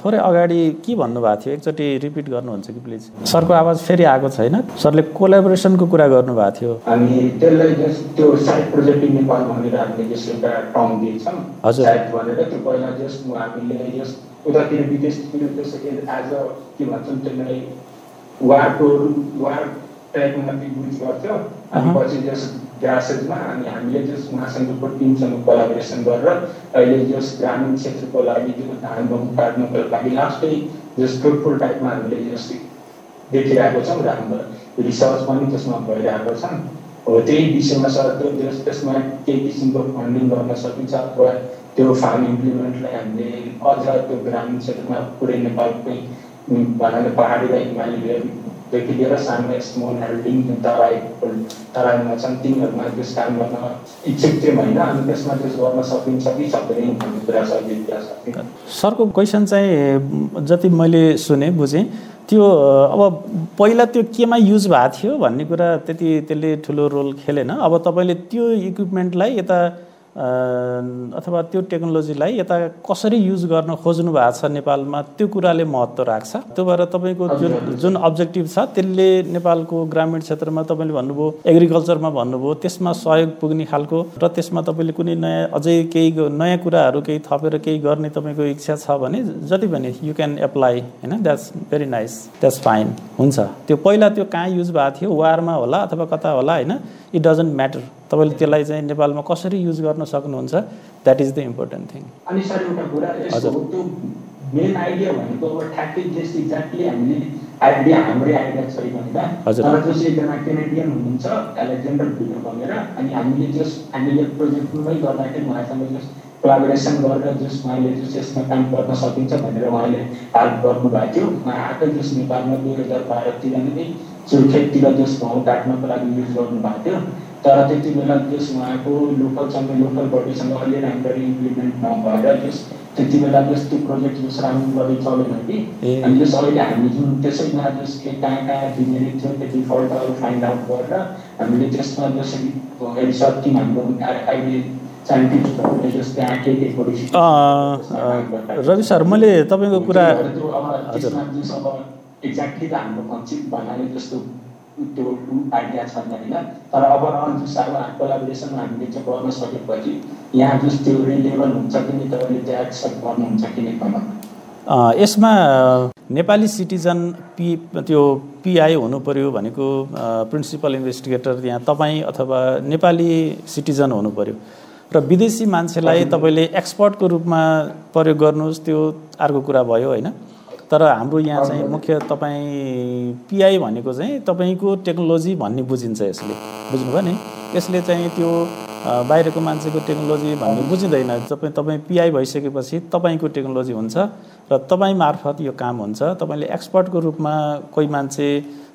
थोरै अगाडि के भन्नुभएको थियो? एकचोटि रिपिट गर्नुहुन्छ कि प्लिज सरको आवाज फेरि आएको छैन। सरले कोलाबोरेसनको कुरा गर्नुभएको थियो। अनि त्यसलाई त्यो साइड प्रोजेक्ट नेपाल भनेर हामीले जस एउटा टर्म हजुर। भनेर त्यो पहिला जस्ट हामीले जस्ट उतातिर विदेशतिर त्यसरी एज अ के भन्छौँ त्यसलाई वारको वार टाइपमा युज गर्थ्यो। अनि पछि जस ग्रासेजमा अनि हामीले जस उहाँसँगको टिमसँग कोलाबोरेसन गरेर अहिले जस ग्रामीण क्षेत्रको लागि जो धान गहुँ काट्नुको लागि लास्टै जस फ्रुटफुल टाइपमा हामीले जस देखिरहेको छौँ राम्रो रिसर्च पनि त्यसमा भइरहेको छ हो त्यही विषयमा सर त्यसमा केही किसिमको फन्डिङ गर्न सकिन्छ अथवा त्यो फार्म इम्प्लिमेन्टलाई हामीले अझ त्यो ग्रामीण क्षेत्रमा पुरै नेपालकै भन्नाले पहाडी र हिमाली देखि लिएर सानो स्मल होल्डिङ तराई तराईमा छन् तिनीहरूमा त्यस काम गर्न इच्छुक थियौँ होइन अनि त्यसमा त्यस गर्न सकिन्छ कि सक्दैन भन्ने कुरा छ सरको क्वेसन चाहिँ जति मैले सुने बुझेँ त्यो अब पहिला त्यो केमा युज भएको थियो भन्ने कुरा त्यति त्यसले ठुलो रोल खेलेन अब तपाईँले त्यो इक्विपमेन्टलाई यता अथवा त्यो टेक्नोलोजीलाई यता कसरी युज गर्न खोज्नु भएको छ नेपालमा त्यो कुराले महत्त्व राख्छ। त्यो भएर तपाईँको जुन जुन अब्जेक्टिभ छ त्यसले नेपालको ग्रामीण क्षेत्रमा तपाईँले भन्नुभयो एग्रिकल्चरमा भन्नुभयो त्यसमा सहयोग पुग्ने खालको र त्यसमा तपाईँले कुनै नयाँ अझै केही नयाँ कुराहरू केही थपेर केही गर्ने तपाईँको इच्छा छ भने जति पनि यु क्यान एप्लाई होइन? That's very nice that's fine हुन्छ। त्यो पहिला त्यो कहाँ युज भएको थियो वारमा होला अथवा कता होला होइन? इट डजन्ट म्याटर तपाईँले त्यसलाई चाहिँ नेपालमा कसरी युज गर्न सक्नुहुन्छ that is the important thing हजुर। आइडिया हाम्रै आइडिया छैन तर जस एकजना केनेडियन हुनुहुन्छ एलेक्जेन्डर भिडियो भनेर अनि हामीले जस्ट हामीले प्रोजेक्टमै गर्दाखेरि उहाँसँग जस्ट कोलाबोरेसन गरेर जस उहाँले जस यसमा काम गर्न सकिन्छ भनेर उहाँले हेल्प गर्नुभएको थियो। उहाँ आएकै जस नेपालमा दुई हजार बाह्रतिर नै सुर्खेततिर जस घाउ काट्नको लागि युज गर्नुभएको थियो तर त्यति बेला त्यस उहाँको लोकलसँग लोकल बडीसँग अलि राम्ररी इम्प्लिमेन्ट नभएर त्यस त्यति बेला त्यस त्यो प्रोजेक्ट जस राम्ररी चलेन कि अनि त्यस अहिले हामी जुन त्यसैमा जस के कहाँ कहाँ थियो त्यो डिफल्टहरू फाइन्ड आउट गरेर हामीले त्यसमा जसरी रिसर्च टिम हाम्रो अहिले रवि सर मैले तपाईँको कुरा हजुर एक्ज्याक्टली त हाम्रो कन्सेप्ट भन्नाले जस्तो त्यो आइडिया छैन होइन। तर अब अब कोलाबोरेसन हामीले चाहिँ गर्न सकेपछि यहाँ जुन त्यो लेभल हुन्छ कि नि तपाईँले त्यो एक्सेप्ट गर्नुहुन्छ कि नै यसमा नेपाली सिटिजन पी त्यो पिआई हुनु पऱ्यो भनेको प्रिन्सिपल इन्भेस्टिगेटर यहाँ तपाईँ अथवा नेपाली सिटिजन हुनु पऱ्यो र विदेशी मान्छेलाई तपाईँले एक्सपर्टको रूपमा प्रयोग गर्नुहोस् त्यो अर्को कुरा भयो होइन। तर हाम्रो यहाँ चाहिँ मुख्य तपाईँ पिआई भनेको चाहिँ तपाईँको टेक्नोलोजी भन्ने बुझिन्छ यसले। बुझ्नुभयो नि? यसले चाहिँ त्यो बाहिरको मान्छेको टेक्नोलोजी भन्ने बुझिँदैन। तपाईँ तपाईँ पिआई भइसकेपछि तपाईँको टेक्नोलोजी हुन्छ र तपाईँ मार्फत यो काम हुन्छ। तपाईँले एक्सपर्टको रूपमा कोही मान्छे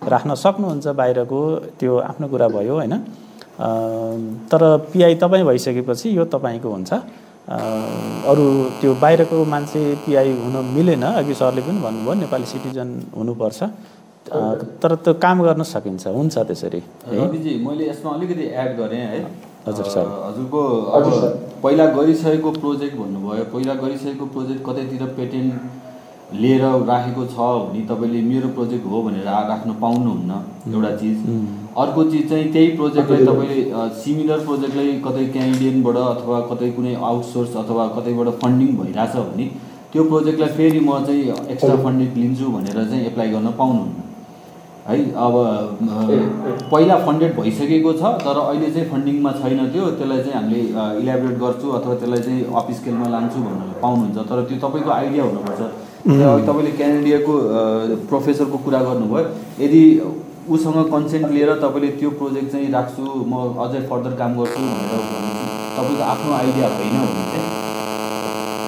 राख्न सक्नुहुन्छ बाहिरको त्यो आफ्नो कुरा भयो होइन? तर पिआई तपाईँ भइसकेपछि यो तपाईँको हुन्छ। अरू त्यो बाहिरको मान्छे पिआई हुन मिलेन अघि सरले पनि भन्नुभयो नेपाली सिटिजन हुनुपर्छ। तर त्यो काम गर्न सकिन्छ हुन्छ त्यसरी रविजी मैले यसमा अलिकति एड गरेँ है? हजुर सर। हजुरको अब पहिला गरिसकेको प्रोजेक्ट भन्नुभयो पहिला गरिसकेको प्रोजेक्ट कतैतिर पेटेन्ट लिएर राखेको छ भने तपाईँले मेरो प्रोजेक्ट हो भनेर राख्न पाउनुहुन्न एउटा चिज। अर्को चिज चाहिँ त्यही प्रोजेक्टलाई तपाईँले सिमिलर प्रोजेक्टलाई कतै क्यानेडियनबाट अथवा कतै कुनै आउटसोर्स अथवा कतैबाट फन्डिङ भइरहेछ भने त्यो प्रोजेक्टलाई फेरि म चाहिँ एक्स्ट्रा फन्डिङ लिन्छु भनेर चाहिँ एप्लाई गर्न पाउनुहुन्न। है अब पहिला फन्डेड भइसकेको छ तर अहिले चाहिँ फन्डिङमा छैन त्यो त्यसलाई चाहिँ हामीले इलेबोरेट गर्छु अथवा त्यसलाई चाहिँ अफिस स्केलमा लान्छु भनेर पाउनुहुन्छ। तर त्यो तपाईँको आइडिया हुनुपर्छ। तपाईँले क्यानेडियाको प्रोफेसरको कुरा गर्नुभयो। यदि उसँग कन्सेन्ट लिएर तपाईँले त्यो प्रोजेक्ट चाहिँ राख्छु म अझै फर्दर काम गर्छु भनेर तपाईँको आफ्नो आइडिया होइन भने चाहिँ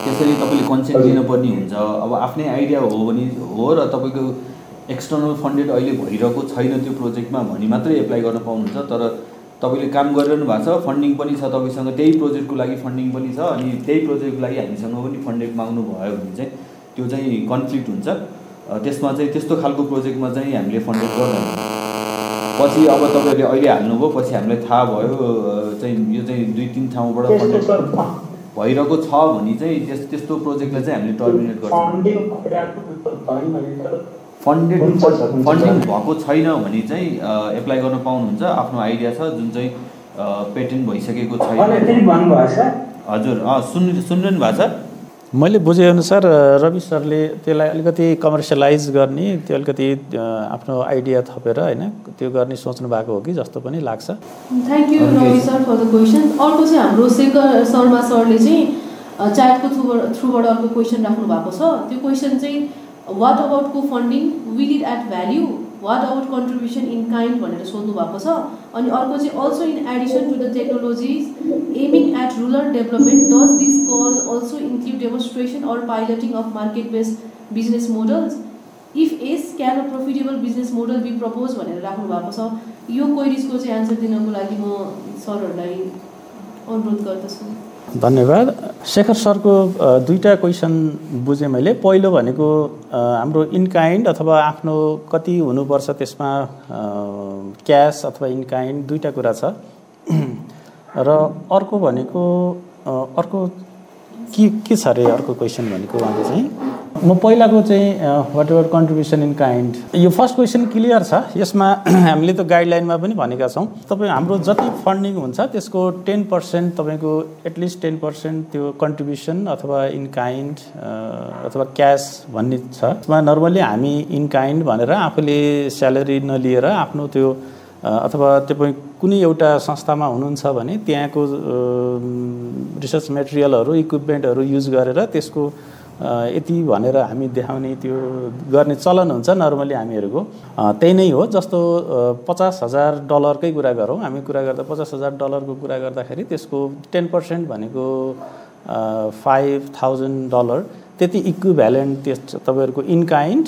त्यसरी तपाईँले कन्सेन्ट लिनुपर्ने हुन्छ। अब आफ्नै आइडिया हो भने हो र तपाईँको एक्सटर्नल फन्डेड अहिले भइरहेको छैन त्यो प्रोजेक्टमा भने मात्रै एप्लाई गर्न पाउनुहुन्छ तर तपाईँले काम गरिरहनु भएको छ फन्डिङ पनि छ तपाईँसँग त्यही प्रोजेक्टको लागि फन्डिङ पनि छ अनि त्यही प्रोजेक्टको लागि हामीसँग पनि फन्डेड माग्नु भयो भने चाहिँ त्यो चाहिँ कन्फ्लिक्ट हुन्छ। त्यसमा चाहिँ त्यस्तो खालको प्रोजेक्टमा चाहिँ हामीले फन्डेड गर्दैन। पछि अब तपाईँहरूले अहिले हाल्नुभयो पछि हामीलाई थाहा भयो चाहिँ यो चाहिँ दुई तिन ठाउँबाट फन्डेड भइरहेको छ भने चाहिँ त्यस त्यस्तो प्रोजेक्टलाई चाहिँ हामीले टर्मिनेट गर्छौँ। फन्डेड फन्डिङ भएको छैन भने चाहिँ एप्लाई गर्न पाउनुहुन्छ। आफ्नो आइडिया छ जुन चाहिँ पेटेन्ट भइसकेको छैन। हजुर सुन् सुन्नु भएको छ मैले बुझेअनुसार रवि सरले त्यसलाई अलिकति कमर्सियलाइज गर्ने त्यो अलिकति आफ्नो आइडिया थपेर होइन त्यो गर्ने सोच्नु भएको हो कि जस्तो पनि लाग्छ। Thank you Ravi sir for the question अर्को चाहिँ हाम्रो शेखर शर्मा सरले चाहिँ च्याटको थ्रुबाट थ्रुबाट अर्को क्वेसन राख्नु भएको छ। त्यो क्वेसन चाहिँ what about co funding will it at value what about contribution in kind भनेर सोध्नु भएको छ। अनि अर्को चाहिँ also in addition to the technologies aiming at rural development does this cause also include demonstration or piloting of market based business models if as can a profitable business model be propose भनेर राख्नु भएको छ। यो क्वेरिजको चाहिँ answer दिनको लागि म सरहरूलाई अनुरोध गर्दछु। धन्यवाद। शेखर सरको दुईवटा क्वेसन बुझेँ मैले। पहिलो भनेको हाम्रो इनकाइन्ड अथवा आफ्नो कति हुनुपर्छ त्यसमा क्यास अथवा इनकाइन्ड दुईवटा कुरा छ। र अर्को भनेको अर्को के के छ अरे अर्को क्वेसन भनेको उहाँले चाहिँ? म पहिलाको चाहिँ what ever contribution in kind यो फर्स्ट क्वेसन क्लियर छ। यसमा हामीले त गाइडलाइनमा पनि भनेका छौँ। तपाईँ हाम्रो जति फन्डिङ हुन्छ त्यसको टेन पर्सेन्ट तपाईँको एटलिस्ट टेन पर्सेन्ट त्यो कन्ट्रिब्युसन अथवा इन काइन्ड अथवा क्यास भन्ने छ। यसमा नर्मली हामी इन काइन्ड भनेर आफूले स्यालेरी नलिएर आफ्नो त्यो अथवा तपाईँ कुनै एउटा संस्थामा हुनुहुन्छ भने त्यहाँको रिसर्च मेटेरियलहरू इक्विपमेन्टहरू युज गरेर त्यसको यति भनेर हामी देखाउने त्यो गर्ने चलन हुन्छ नर्मली हामीहरूको। त्यही नै हो जस्तो पचास हजार डलरकै कुरा गरौँ हामी कुरा गर्दा पचास हजार डलरको कुरा गर्दाखेरि त्यसको टेन पर्सेन्ट भनेको फाइभ थाउजन्ड डलर त्यति इक्विभ्यालेन्ट त्यस तपाईँहरूको इनकाइन्ड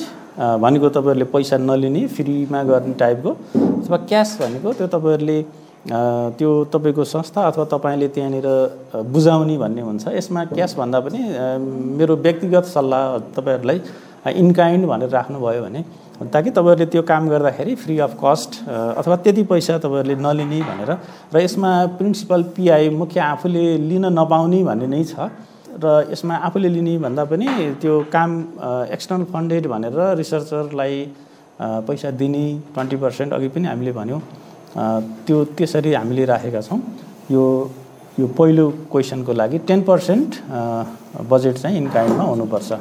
भनेको तपाईँहरूले पैसा नलिने फ्रीमा गर्ने टाइपको अथवा क्यास भनेको त्यो तपाईँहरूले त्यो तपाईँको संस्था अथवा तपाईँले त्यहाँनिर बुझाउने भन्ने हुन्छ। यसमा क्यास भन्दा पनि मेरो व्यक्तिगत सल्लाह तपाईँहरूलाई इनकाइन्ड भनेर राख्नुभयो भने ताकि तपाईँहरूले त्यो काम गर्दाखेरि फ्री अफ कस्ट अथवा त्यति पैसा तपाईँहरूले नलिने भनेर र यसमा प्रिन्सिपल पिआई मुख्य आफूले लिन नपाउने भन्ने नै छ। र यसमा आफूले लिने भन्दा पनि त्यो काम एक्सटर्नल फन्डेड भनेर रिसर्चरलाई पैसा दिने ट्वेन्टी पर्सेन्ट अघि पनि हामीले भन्यौँ। त्यो त्यसरी हामीले राखेका छौँ। यो यो पहिलो क्वेसनको लागि टेन पर्सेन्ट बजेट चाहिँ इनकाइन्डमा हुनुपर्छ।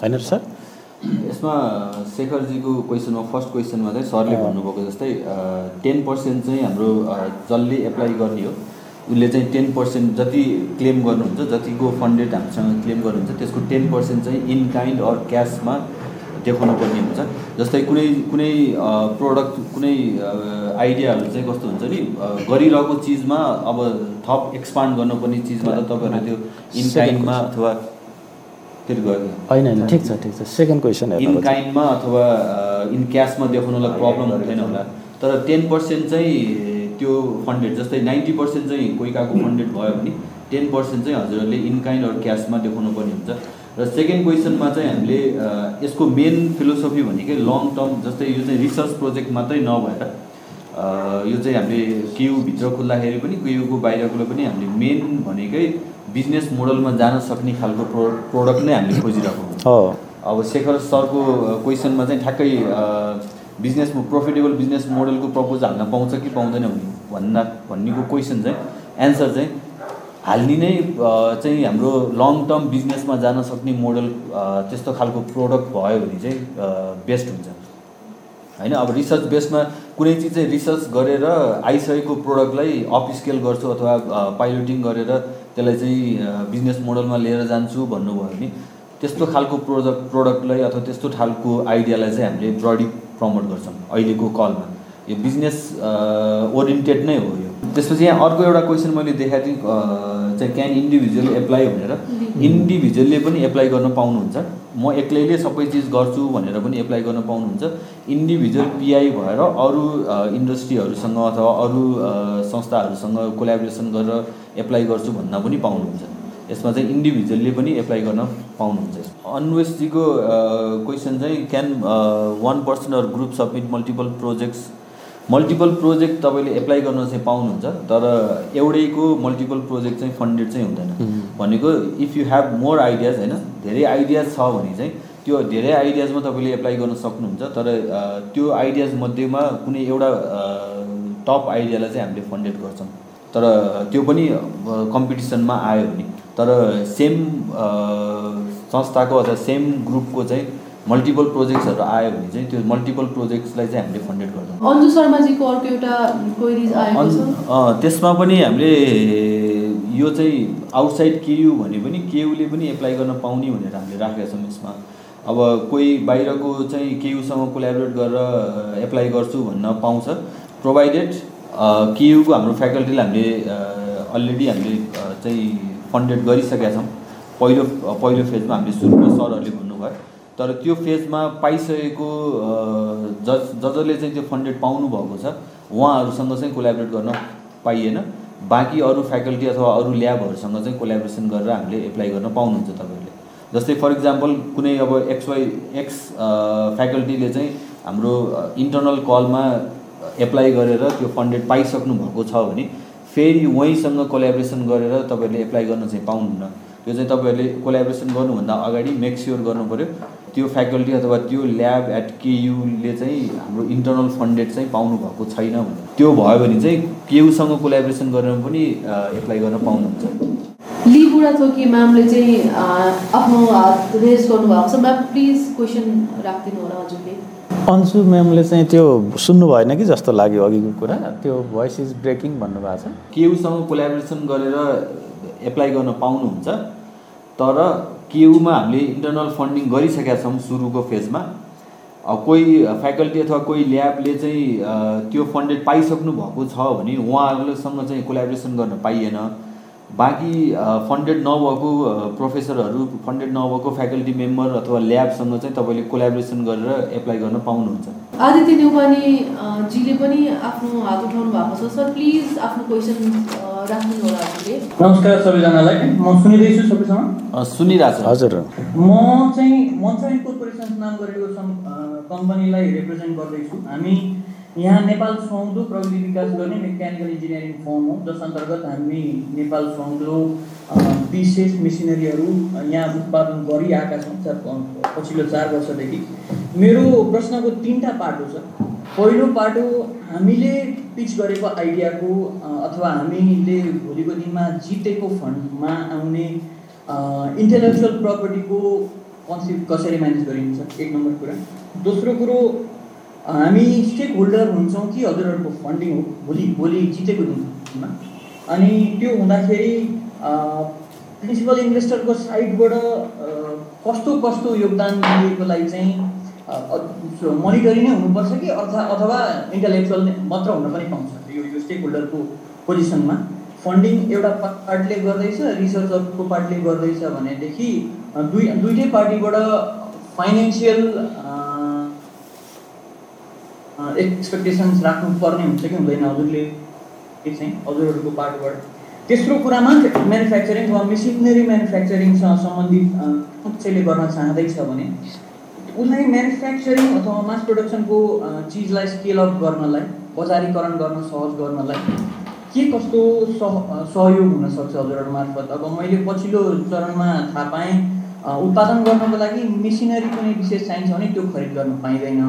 होइन र सर? यसमा शेखरजीको क्वेसनमा फर्स्ट क्वेसनमा चाहिँ सरले भन्नुभएको जस्तै टेन पर्सेन्ट चाहिँ हाम्रो जसले एप्लाई गर्ने हो उसले चाहिँ टेन पर्सेन्ट जति क्लेम गर्नुहुन्छ जतिको फन्डेड हामीसँग क्लेम गर्नुहुन्छ त्यसको टेन पर्सेन्ट चाहिँ इन काइन्ड अर क्यासमा देखाउनु पर्ने हुन्छ। जस्तै कुनै कुनै प्रोडक्ट कुनै आइडियाहरू चाहिँ कस्तो हुन्छ नि? गरिरहेको चिजमा अब थप एक्सपान्ड गर्नुपर्ने चिजमा त तपाईँहरूले त्यो इनकाइन्डमा अथवा गयो। होइन होइन ठिक छ ठिक छ। सेकेन्ड क्वेसन इन काइन्डमा अथवा इन क्यासमा देखाउनुलाई प्रब्लम हुँदैन होला। तर टेन पर्सेन्ट चाहिँ त्यो फन्डेड जस्तै नाइन्टी पर्सेन्ट चाहिँ कोइकाको फन्डेड भयो भने टेन पर्सेन्ट चाहिँ हजुरहरूले इन काइन्ड अरू क्यासमा देखाउनु पर्ने हुन्छ। र सेकेन्ड क्वेसनमा चाहिँ हामीले यसको मेन फिलोसफी भनेकै लङ टर्म जस्तै यो चाहिँ रिसर्च प्रोजेक्ट मात्रै नभएर यो चाहिँ हामीले क्युभित्र खुल्दाखेरि पनि क्युको बाहिरको पनि हामीले मेन भनेकै बिजनेस मोडलमा जान सक्ने खालको प्रो प्रोडक्ट नै हामीले खोजिरहेको हो। अब शेखर सरको क्वेसनमा चाहिँ ठ्याक्कै बिजनेस प्रोफिटेबल बिजनेस मोडलको प्रपोज हाल्न पाउँछ कि पाउँदैन भन्दा भन्नेको क्वेसन चाहिँ एन्सर चाहिँ हाल्ने नै चाहिँ हाम्रो लङ टर्म बिजनेसमा जान सक्ने मोडल त्यस्तो खालको प्रोडक्ट भयो भने चाहिँ बेस्ट हुन्छ। होइन अब रिसर्च बेसमा कुनै चिज चाहिँ रिसर्च गरेर आइसकेको प्रोडक्टलाई अप स्केल गर्छु अथवा पाइलोटिङ गरेर त्यसलाई चाहिँ बिजनेस मोडलमा लिएर जान्छु भन्नुभयो भने त्यस्तो खालको प्रोडक्ट प्रोडक्टलाई अथवा त्यस्तो खालको आइडियालाई चाहिँ हामीले ब्रडी प्रमोट गर्छौँ अहिलेको कलमा। यो बिजनेस ओरिएन्टेड नै हो यो। त्यसपछि यहाँ अर्को एउटा क्वेसन मैले देखाएको थिएँ चाहिँ क्यान इन्डिभिजुअल एप्लाई भनेर इन्डिभिजुअलले पनि एप्लाई गर्न पाउनुहुन्छ। म एक्लैले सबै चिज गर्छु भनेर पनि एप्लाई गर्न पाउनुहुन्छ। इन्डिभिजुअल पिआई भएर अरू इन्डस्ट्रीहरूसँग अथवा अरू संस्थाहरूसँग कोलाबोरेसन गरेर एप्लाई गर्छु भन्दा पनि पाउनुहुन्छ। यसमा चाहिँ इन्डिभिजुअलले पनि एप्लाई गर्न पाउनुहुन्छ। अन्वेषजीको क्वेसन चाहिँ can one person or group submit multiple projects multiple project तपाईँले एप्लाई गर्न चाहिँ पाउनुहुन्छ तर एउटैको मल्टिपल प्रोजेक्ट चाहिँ फन्डेड चाहिँ हुँदैन। भनेको if you have more ideas होइन धेरै आइडियाज छ भने चाहिँ त्यो धेरै आइडियाजमा तपाईँले एप्लाई गर्न सक्नुहुन्छ तर त्यो आइडियाज मध्येमा कुनै एउटा टप आइडियालाई चाहिँ हामीले फन्डेड गर्छौँ। तर त्यो पनि कम्पिटिसनमा आयो भने। तर सेम संस्थाको अथवा सेम ग्रुपको चाहिँ मल्टिपल प्रोजेक्ट्सहरू आयो भने चाहिँ त्यो मल्टिपल प्रोजेक्ट्सलाई चाहिँ हामीले फन्डेड गर्छौँ। अन्जु शर्माजीको अर्को एउटा त्यसमा पनि हामीले यो चाहिँ आउटसाइड केयु भने पनि केयुले पनि एप्लाई गर्न पाउने भनेर हामीले राखेका छौँ यसमा। अब कोही बाहिरको चाहिँ केयुसँग कोलाबोरेट गरेर एप्लाई गर्छु भन्न पाउँछ। प्रोभाइडेड केयुको हाम्रो फ्याकल्टीलाई हामीले अलरेडी हामीले चाहिँ फन्डेड गरिसकेका छौँ। पहिलो पहिलो फेजमा हामीले सुरुमा सरहरूले भन्नुभयो। तर त्यो फेजमा पाइसकेको ज जसले चाहिँ त्यो फन्डेड पाउनु भएको छ। उहाँहरूसँग चाहिँ कोलाबरेट गर्न पाइएन। बाँकी अरू फ्याकल्टी अथवा अरू ल्याबहरूसँग चाहिँ कोलाबोरेसन गरेर हामीले एप्लाई गर्न पाउनुहुन्छ तपाईँहरूले। जस्तै फर इक्जाम्पल कुनै अब एक्स वाइ एक्स फ्याकल्टीले चाहिँ हाम्रो इन्टरनल कलमा एप्लाई गरेर त्यो फन्डेड पाइसक्नु भएको छ भने फेरि उहीँसँग कोलाबोरेसन गरेर तपाईँहरूले एप्लाई गर्न चाहिँ पाउनुहुन्न। त्यो चाहिँ तपाईँहरूले कोलाबोरेसन गर्नुभन्दा अगाडि मेक स्योर गर्नु पऱ्यो त्यो फ्याकल्टी अथवा त्यो ल्याब एट केयुले चाहिँ हाम्रो इन्टरनल फन्डेड चाहिँ पाउनु भएको छैन भने त्यो भयो भने चाहिँ केयुसँग कोलाबोरेसन गरेर पनि एप्लाई गर्न पाउनुहुन्छ। ली बुढाथोकी म्यामले चाहिँ आफ्नो हात रेज गर्नुभएको छ। म्याम प्लिज क्वेसन राखिदिनु होला हजुरले। अन्सु म्यामले चाहिँ त्यो सुन्नु भएन कि जस्तो लाग्यो अघिको कुरा। त्यो भोइस इज ब्रेकिङ भन्नुभएको छ। केयुसँग कोलाबोरेसन गरेर एप्लाई गर्न पाउनुहुन्छ। तर केयुमा हामीले इन्टरनल फन्डिङ गरिसकेका छौँ सुरुको फेजमा कोही फ्याकल्टी अथवा कोही ल्याबले चाहिँ त्यो फन्डेड पाइसक्नु भएको छ भने उहाँहरूसँग चाहिँ कोलाबोरेसन गर्न पाइएन। बाँकी फन्डेड नभएको प्रोफेसरहरू फन्डेड नभएको फ्याकल्टी मेम्बर अथवा ल्याबसँग चाहिँ तपाईँले कोलाबोरेसन गरेर एप्लाई गर्न पाउनुहुन्छ। आदित्य नेउपानीजीले पनि आफ्नो हात उठाउनु भएको छ। सर प्लिज आफ्नो क्वेसन नमस्कार सबैजनालाई। म सुनिँदैछु सबैसँग? सुनिरहेको छ हजुर। म चाहिँ मन्साई कोर्पोरेसन नाम गरेको कम्पनीलाई रिप्रेजेन्ट गर्दैछु। हामी यहाँ नेपाल सुहाउँदो प्रविधि विकास गर्ने मेकानिकल इन्जिनियरिङ फर्म हो जस अन्तर्गत हामी नेपाल सुहाउँदो विशेष मेसिनरीहरू यहाँ उत्पादन गरिआएका छौँ चार पछिल्लो चार वर्षदेखि। मेरो प्रश्नको तिनवटा पाटो छ। पहिलो पाटो हामीले पिच गरेको आइडियाको अथवा हामीले भोलिको दिनमा जितेको फन्डमा आउने इन्टेलेक्चुअल प्रपर्टीको कन्सेप्ट कसरी म्यानेज गरिन्छ? एक नम्बर कुरा। दोस्रो कुरो हामी स्टेक होल्डर हुन्छौँ कि हजुरहरूको फन्डिङ हो भोलि भोलि जितेको दिनमा। अनि त्यो हुँदाखेरि प्रिन्सिपल इन्भेस्टरको साइडबाट कस्तो कस्तो योगदान दिएकोलाई चाहिँ मोनिटरी नै हुनुपर्छ कि? अथवा अथवा इन्टेलेक्चुअल मात्र हुन पनि पाउँछ। यो यो स्टेक होल्डरको पोजिसनमा फन्डिङ एउटा पार्टले गर्दैछ रिसर्च अर्को पार्टले गर्दैछ भनेदेखि दुई दुइटै पार्टीबाट फाइनेन्सियल एक्सपेक्टेसन्स राख्नुपर्ने हुन्छ कि हुँदैन हजुरले? चाहिँ हजुरहरूको पार्टबाट। तेस्रो कुरामा म्यानुफ्याक्चरिङ वा मेसिनरी म्यानुफ्याक्चरिङसँग सम्बन्धित कसैले गर्न चाहँदैछ भने उसलाई म्यानुफ्याक्चरिङ अथवा मास प्रडक्सनको चिजलाई स्केल अप गर्नलाई बजारीकरण गर्न सहज गर्नलाई के कस्तो सह सहयोग हुनसक्छ हजुरहरू मार्फत? अब मैले पछिल्लो चरणमा थाहा पाएँ उत्पादन गर्नको लागि मेसिनरी कुनै विशेष चाहिन्छ भने त्यो खरिद गर्न पाइँदैन।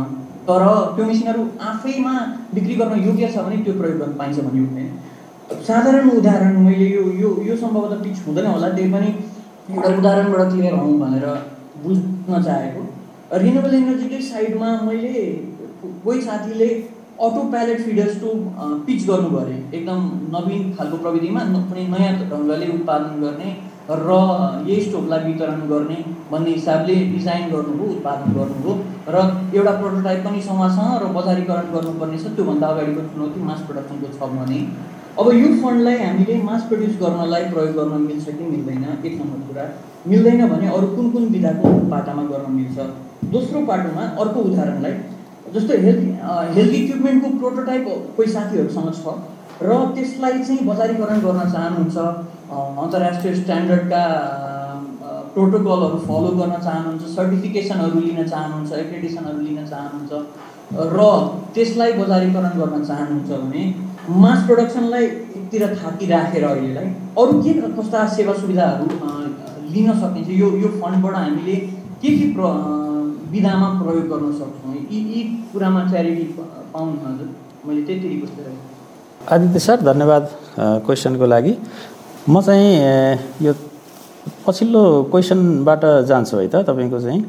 तर त्यो मेसिनहरू आफैमा बिक्री गर्न योग्य छ भने त्यो प्रयोग गर्न पाइन्छ भन्ने हुँदैन। साधारण उदाहरण मैले यो यो यो सम्भवतः पिच हुँदैन होला त्यही पनि एउटा उदाहरणबाट क्लियर हौँ भनेर बुझ्न चाहेको। रिन्युबल एनर्जीकै साइडमा मैले कोही साथीले auto pallet feeders to pitch गर्नु गरे एकदम नवीन खालको प्रविधिमा कुनै नयाँ ढङ्गले उत्पादन गर्ने र यही स्टोभलाई वितरण गर्ने भन्ने हिसाबले डिजाइन गर्नुभयो उत्पादन गर्नुभयो र एउटा प्रोटोटाइप पनि समाजसँग र बजारीकरण गर्नुपर्ने छ त्योभन्दा अगाडिको चुनौती मास प्रडक्सनको छ भने अब यो फन्डलाई हामीले मास प्रड्युस गर्नलाई प्रयोग गर्न मिल्छ कि मिल्दैन? एक नम्बर कुरा। मिल्दैन भने अरू कुन कुन विधाको पाटामा गर्न मिल्छ? दोस्रो पाटोमा अर्को उदाहरणलाई जस्तो हेल्थ हेल्थ इक्विपमेन्टको प्रोटोटाइप कोही साथीहरूसँग छ र त्यसलाई चाहिँ बजारीकरण गर्न चाहनुहुन्छ अन्तर्राष्ट्रिय स्ट्यान्डर्डका प्रोटोकलहरू फलो गर्न चाहनुहुन्छ सर्टिफिकेसनहरू लिन चाहनुहुन्छ एक्रेडिसनहरू लिन चाहनुहुन्छ र त्यसलाई बजारीकरण गर्न चाहनुहुन्छ भने मास प्रडक्सनलाई एकतिर थाकी राखेर अहिलेलाई अरू के कस्ता सेवा सुविधाहरू लिन सकिन्छ यो यो फन्डबाट हामीले के के प्र विधामा प्रयोग गर्न सक्छौँ। यी यी कुरामा क्ल्यारिटी पाउनु हजुर। मैले त्यति रिक्वेस्ट गरेँ आदित्य सर धन्यवाद क्वेसनको लागि। म चाहिँ यो पछिल्लो क्वेसनबाट जान्छु है त तपाईँको चाहिँ।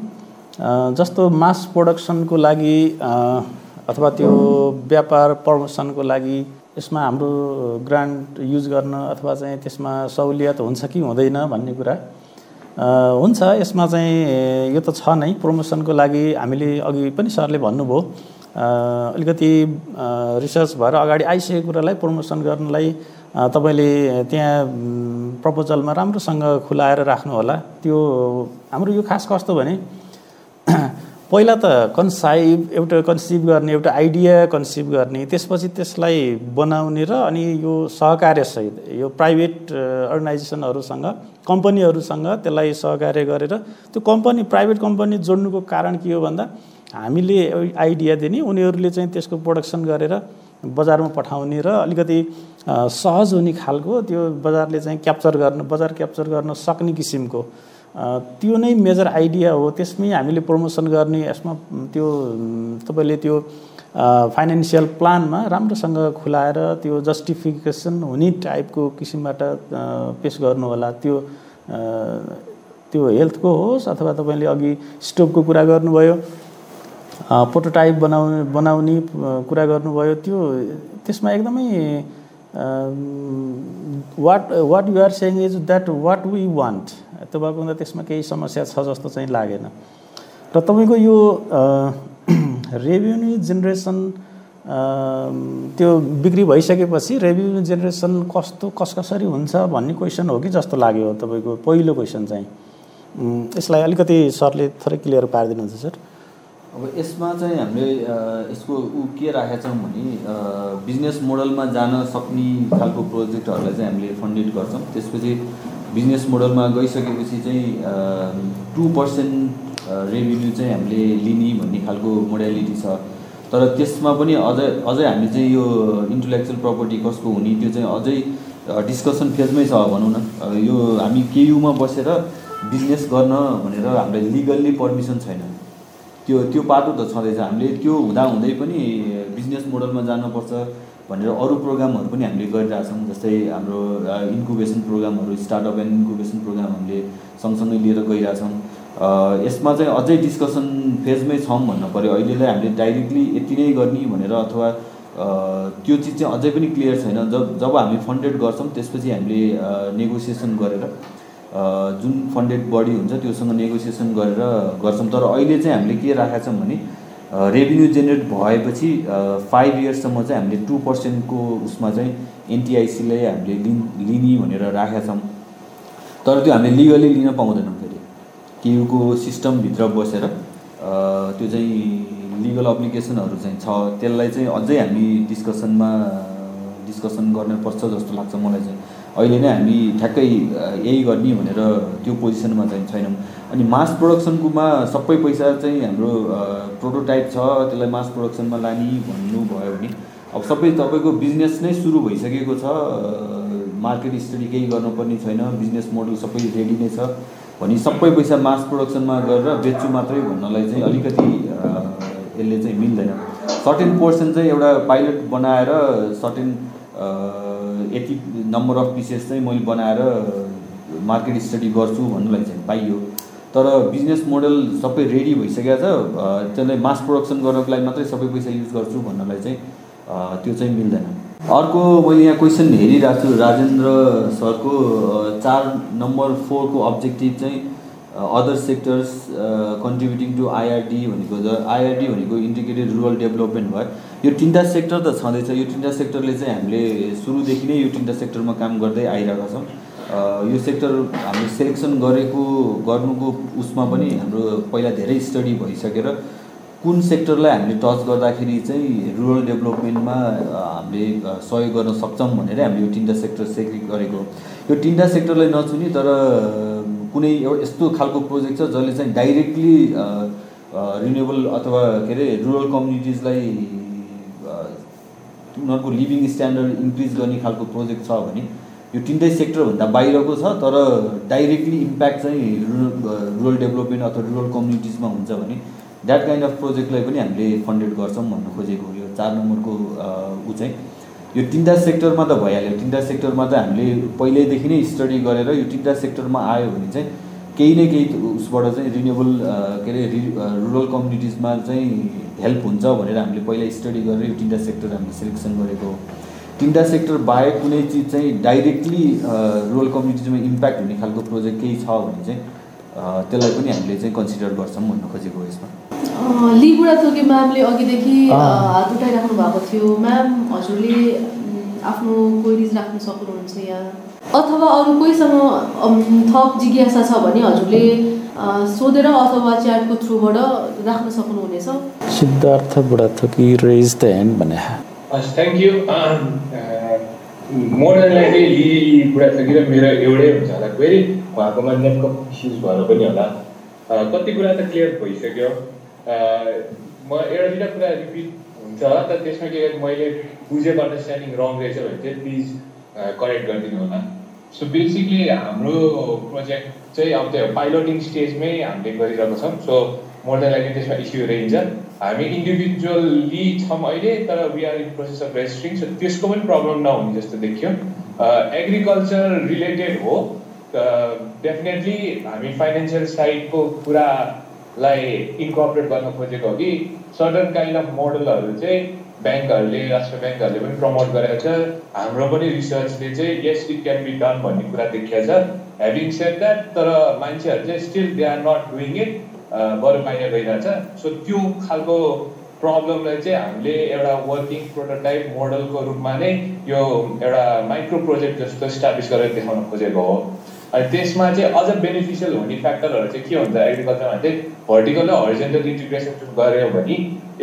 जस्तो मास प्रोडक्सनको लागि अथवा त्यो व्यापार प्रमोसनको लागि यसमा हाम्रो ग्रान्ट युज गर्न अथवा चाहिँ त्यसमा सहुलियत हुन्छ कि हुँदैन भन्ने कुरा। हुन्छ यसमा चाहिँ यो त छ नै प्रमोसनको लागि हामीले अघि पनि सरले भन्नुभयो। अलिकति रिसर्च भएर अगाडि आइसकेको कुरालाई प्रमोसन गर्नलाई तपाईँले त्यहाँ प्रपोजलमा राम्रोसँग खुलाएर राख्नु होला त्यो हाम्रो यो खास कस्तो भने पहिला त कन्साइभ एउटा कन्सिभ गर्ने एउटा आइडिया कन्सिभ गर्ने त्यसपछि त्यसलाई बनाउने र अनि यो सहकार्यसहित यो प्राइभेट अर्गनाइजेसनहरूसँग कम्पनीहरूसँग त्यसलाई सहकार्य गरेर त्यो कम्पनी प्राइभेट कम्पनी जोड्नुको कारण के हो भन्दा हामीले आइडिया दिने उनीहरूले चाहिँ त्यसको प्रोडक्सन गरेर बजारमा पठाउने र अलिकति सहज हुने खालको त्यो बजारले चाहिँ क्याप्चर गर्न बजार क्याप्चर गर्न सक्ने किसिमको त्यो नै मेजर आइडिया हो। त्यसमै हामीले प्रमोसन गर्ने यसमा त्यो तपाईँले त्यो फाइनेन्सियल प्लानमा राम्रोसँग खुलाएर त्यो जस्टिफिकेसन हुने टाइपको किसिमबाट पेस गर्नु होला त्यो त्यो हेल्थको होस् अथवा तपाईँले अघि स्टोभको कुरा गर्नुभयो प्रोटोटाइप बनाउने बनाउने कुरा गर्नुभयो त्यो त्यसमा एकदमै what what you're saying is that what we want त्यो भएको हुँदा त्यसमा केही समस्या छ जस्तो चाहिँ लागेन र तपाईँको यो रेभेन्यू जेनेरेसन त्यो बिक्री भइसकेपछि रेभेन्यू जेनेरेसन कस्तो कस कसरी हुन्छ भन्ने क्वेसन हो कि जस्तो लाग्यो तपाईँको पहिलो क्वेसन चाहिँ? यसलाई अलिकति सरले थोरै क्लियर पारिदिनुहुन्छ सर अब यसमा चाहिँ हामीले यसको ऊ के राखेका छौँ भने बिजनेस मोडलमा जान सक्ने खालको प्रोजेक्टहरूलाई चाहिँ हामीले फन्डेड गर्छौँ। त्यसपछि बिजनेस मोडलमा गइसकेपछि चाहिँ टु पर्सेन्ट रेभिन्यू चाहिँ हामीले लिने भन्ने खालको मोडालिटी छ। तर त्यसमा पनि अझै अझै हामी चाहिँ यो इन्टेलेक्चुअल प्रपर्टी कसको हुने त्यो चाहिँ अझै डिस्कसन फेजमै छ भनौँ न। यो हामी केयुमा बसेर बिजनेस गर्न भनेर हामीलाई लिगल्ली पर्मिसन छैन। त्यो त्यो पाटो त छँदैछ। हामीले त्यो हुँदाहुँदै पनि बिजनेस मोडलमा जानुपर्छ भनेर अरू प्रोग्रामहरू पनि हामीले गरिरहेछौँ जस्तै हाम्रो इन्कुबेसन प्रोग्रामहरू स्टार्टअप एन्ड इन्कुबेसन प्रोग्राम हामीले सँगसँगै लिएर गइरहेछौँ यसमा चाहिँ अझै डिस्कसन फेजमै छौँ भन्नु पऱ्यो अहिलेलाई हामीले डाइरेक्टली यति नै गर्ने भनेर अथवा त्यो चिज चाहिँ अझै पनि क्लियर छैन। जब जब हामी फन्डेड गर्छौँ त्यसपछि हामीले नेगोसिएसन गरेर जुन फन्डेड बडी हुन्छ त्योसँग नेगोसिएसन गरेर गर्छौँ। तर अहिले चाहिँ हामीले के राखेका छौँ भने रेभिन्यू जेनेरेट भएपछि फाइभ इयर्ससम्म चाहिँ हामीले टु पर्सेन्टको उसमा चाहिँ एनटिआइसीलाई हामीले लिन भनेर राखेका छौँ। तर त्यो हामीले लिगली लिन पाउँदैनौँ फेरि। केयुको सिस्टमभित्र बसेर त्यो चाहिँ लिगल अप्लिकेसनहरू चाहिँ छ। त्यसलाई चाहिँ अझै हामी डिस्कसनमा डिस्कसन गर्नुपर्छ जस्तो लाग्छ मलाई चाहिँ। अहिले नै हामी ठ्याक्कै यही गर्ने भनेर त्यो पोजिसनमा चाहिँ छैनौँ। अनि मास प्रोडक्सनकोमा सबै पैसा चाहिँ हाम्रो प्रोटोटाइप छ त्यसलाई मास प्रोडक्सनमा लाने भन्नुभयो भने अब सबै तपाईँको बिजनेस नै सुरु भइसकेको छ मार्केट स्टडी केही गर्नुपर्ने छैन बिजनेस मोडल सबै रेडी नै छ भने सबै पैसा मास प्रोडक्सनमा गरेर बेच्छु मात्रै भन्नलाई चाहिँ अलिकति यसले चाहिँ मिल्दैन। सर्टेन पोर्सन चाहिँ एउटा पाइलट बनाएर सर्टेन यति नम्बर अफ पिसेस चाहिँ मैले बनाएर मार्केट स्टडी गर्छु भन्नुलाई चाहिँ पाइयो। तर बिजनेस मोडल सबै रेडी भइसकेको छ त्यसलाई मास प्रोडक्सन गर्नको लागि मात्रै सबै पैसा युज गर्छु भन्नलाई चाहिँ त्यो चाहिँ मिल्दैन। अर्को मैले यहाँ क्वेसन हेरिरहेको छु। राजेन्द्र सरको चार नम्बर फोरको अब्जेक्टिभ चाहिँ other sectors contributing to IRD भनेको ज आइआरडी भनेको इन्टिग्रेटेड रुरल डेभलपमेन्ट भयो। यो तिनवटा सेक्टर त छँदैछ। यो तिनवटा सेक्टरले चाहिँ हामीले सुरुदेखि नै यो तिनवटा सेक्टरमा काम गर्दै आइरहेका छौँ। यो सेक्टर हामीले सेलेक्सन गरेको गर्नुको उसमा पनि हाम्रो पहिला धेरै स्टडी भइसकेर कुन सेक्टरलाई हामीले टच गर्दाखेरि चाहिँ रुरल डेभलपमेन्टमा हामीले सहयोग गर्न सक्छौँ भनेर हामीले यो तिनवटा सेक्टर सेक्रिट गरेको यो तिनवटा सेक्टरलाई नचुने तर कुनै एउटा यस्तो खालको प्रोजेक्ट छ जसले चाहिँ डाइरेक्टली रिन्युएबल अथवा के अरे रुरल कम्युनिटिजलाई उनीहरूको लिभिङ स्ट्यान्डर्ड इन्क्रिज गर्ने खालको प्रोजेक्ट छ भने यो तिनटै सेक्टरभन्दा बाहिरको छ तर डाइरेक्टली इम्प्याक्ट चाहिँ रुरल रुरल डेभलपमेन्ट अथवा रुरल कम्युनिटिजमा हुन्छ भने द्याट काइन्ड अफ प्रोजेक्टलाई पनि हामीले फन्डेड गर्छौँ भन्नु खोजेको यो चार नम्बरको ऊ चाहिँ। यो तिनवटा सेक्टरमा त भइहाल्यो। तिनवटा सेक्टरमा त हामीले पहिल्यैदेखि नै स्टडी गरेर यो तिनवटा सेक्टरमा आयो भने चाहिँ केही न केही उसबाट चाहिँ रिन्युएबल के अरे रुरल कम्युनिटिजमा चाहिँ हेल्प हुन्छ भनेर हामीले पहिला स्टडी गरेर यो तिनवटा सेक्टर हामीले सिलेक्सन गरेको हो। तिनवटा सेक्टर बाहेक कुनै चिज चाहिँ डाइरेक्टली रुरल कम्युनिटीमा इम्प्याक्ट हुने खालको प्रोजेक्ट केही छ भने चाहिँ त्यसलाई पनि हामीले चाहिँ कन्सिडर गर्छौँ भन्नु खोजेको यसमा। लिगुडा थोके म्यामले अघिदेखि हात उठाइराख्नु भएको थियो। म्याम हजुरले आफ्नो क्वेरिज राख्न सक्नुहुन्छ यहाँ अथवा अरू कोहीसँग थप जिज्ञासा छ भने हजुरले सोधेर अथवा च्याटको थ्रुबाट राख्न सक्नुहुनेछ? Siddhartha Budhathoki raise the hand भने थ्याङ्क यू मोडर्नलाई चाहिँ यी कुरा र मेरो एउटै हुन्छ होला। फेरि उहाँकोमा नेटवर्क इस्युज भएर पनि होला। कति कुरा त क्लियर भइसक्यो। म एउटा दुइटा कुरा रिपिट हुन्छ तर त्यसमा के मैले बुझेको अन्डरस्ट्यान्डिङ रङ रहेछ भने चाहिँ प्लिज करेक्ट गरिदिनु होला। सो बेसिकली हाम्रो प्रोजेक्ट चाहिँ अब त्यो पाइलटिङ स्टेजमै हामीले गरिरहेको छौँ। सो मोडर्नलाई त्यसमा इस्यु रहन्छ। हामी इन्डिभिजुअली छौँ अहिले तर we are in process of registering so त्यसको पनि प्रब्लम नहुने जस्तो देखियो। एग्रिकल्चर रिलेटेड हो। डेफिनेटली हामी फाइनेन्सियल साइडको कुरालाई इन्कर्पोरेट गर्न खोजेको हो कि सर्टन काइन्ड अफ मोडलहरू चाहिँ ब्याङ्कहरूले राष्ट्र ब्याङ्कहरूले पनि प्रमोट गरेको छ। हाम्रो पनि रिसर्चले चाहिँ yes it can be done भन्ने कुरा देखिएको छ। ह्याभिङ सेड द्याट तर मान्छेहरू चाहिँ still they are not doing it बरु बाहिर गइरहेछ। सो त्यो खालको प्रब्लमलाई चाहिँ हामीले एउटा वर्किङ प्रोटोटाइप मोडलको रूपमा नै यो एउटा माइक्रो प्रोजेक्ट जस्तो इस्टाब्लिस गरेर देखाउन खोजेको हो। अनि त्यसमा चाहिँ अझ बेनिफिसियल हुने फ्याक्टरहरू चाहिँ के हुन्छ? एग्रिकल्चरमा चाहिँ भर्टिकल र हरिजेन्टल इन्टिग्रेसन गऱ्यो भने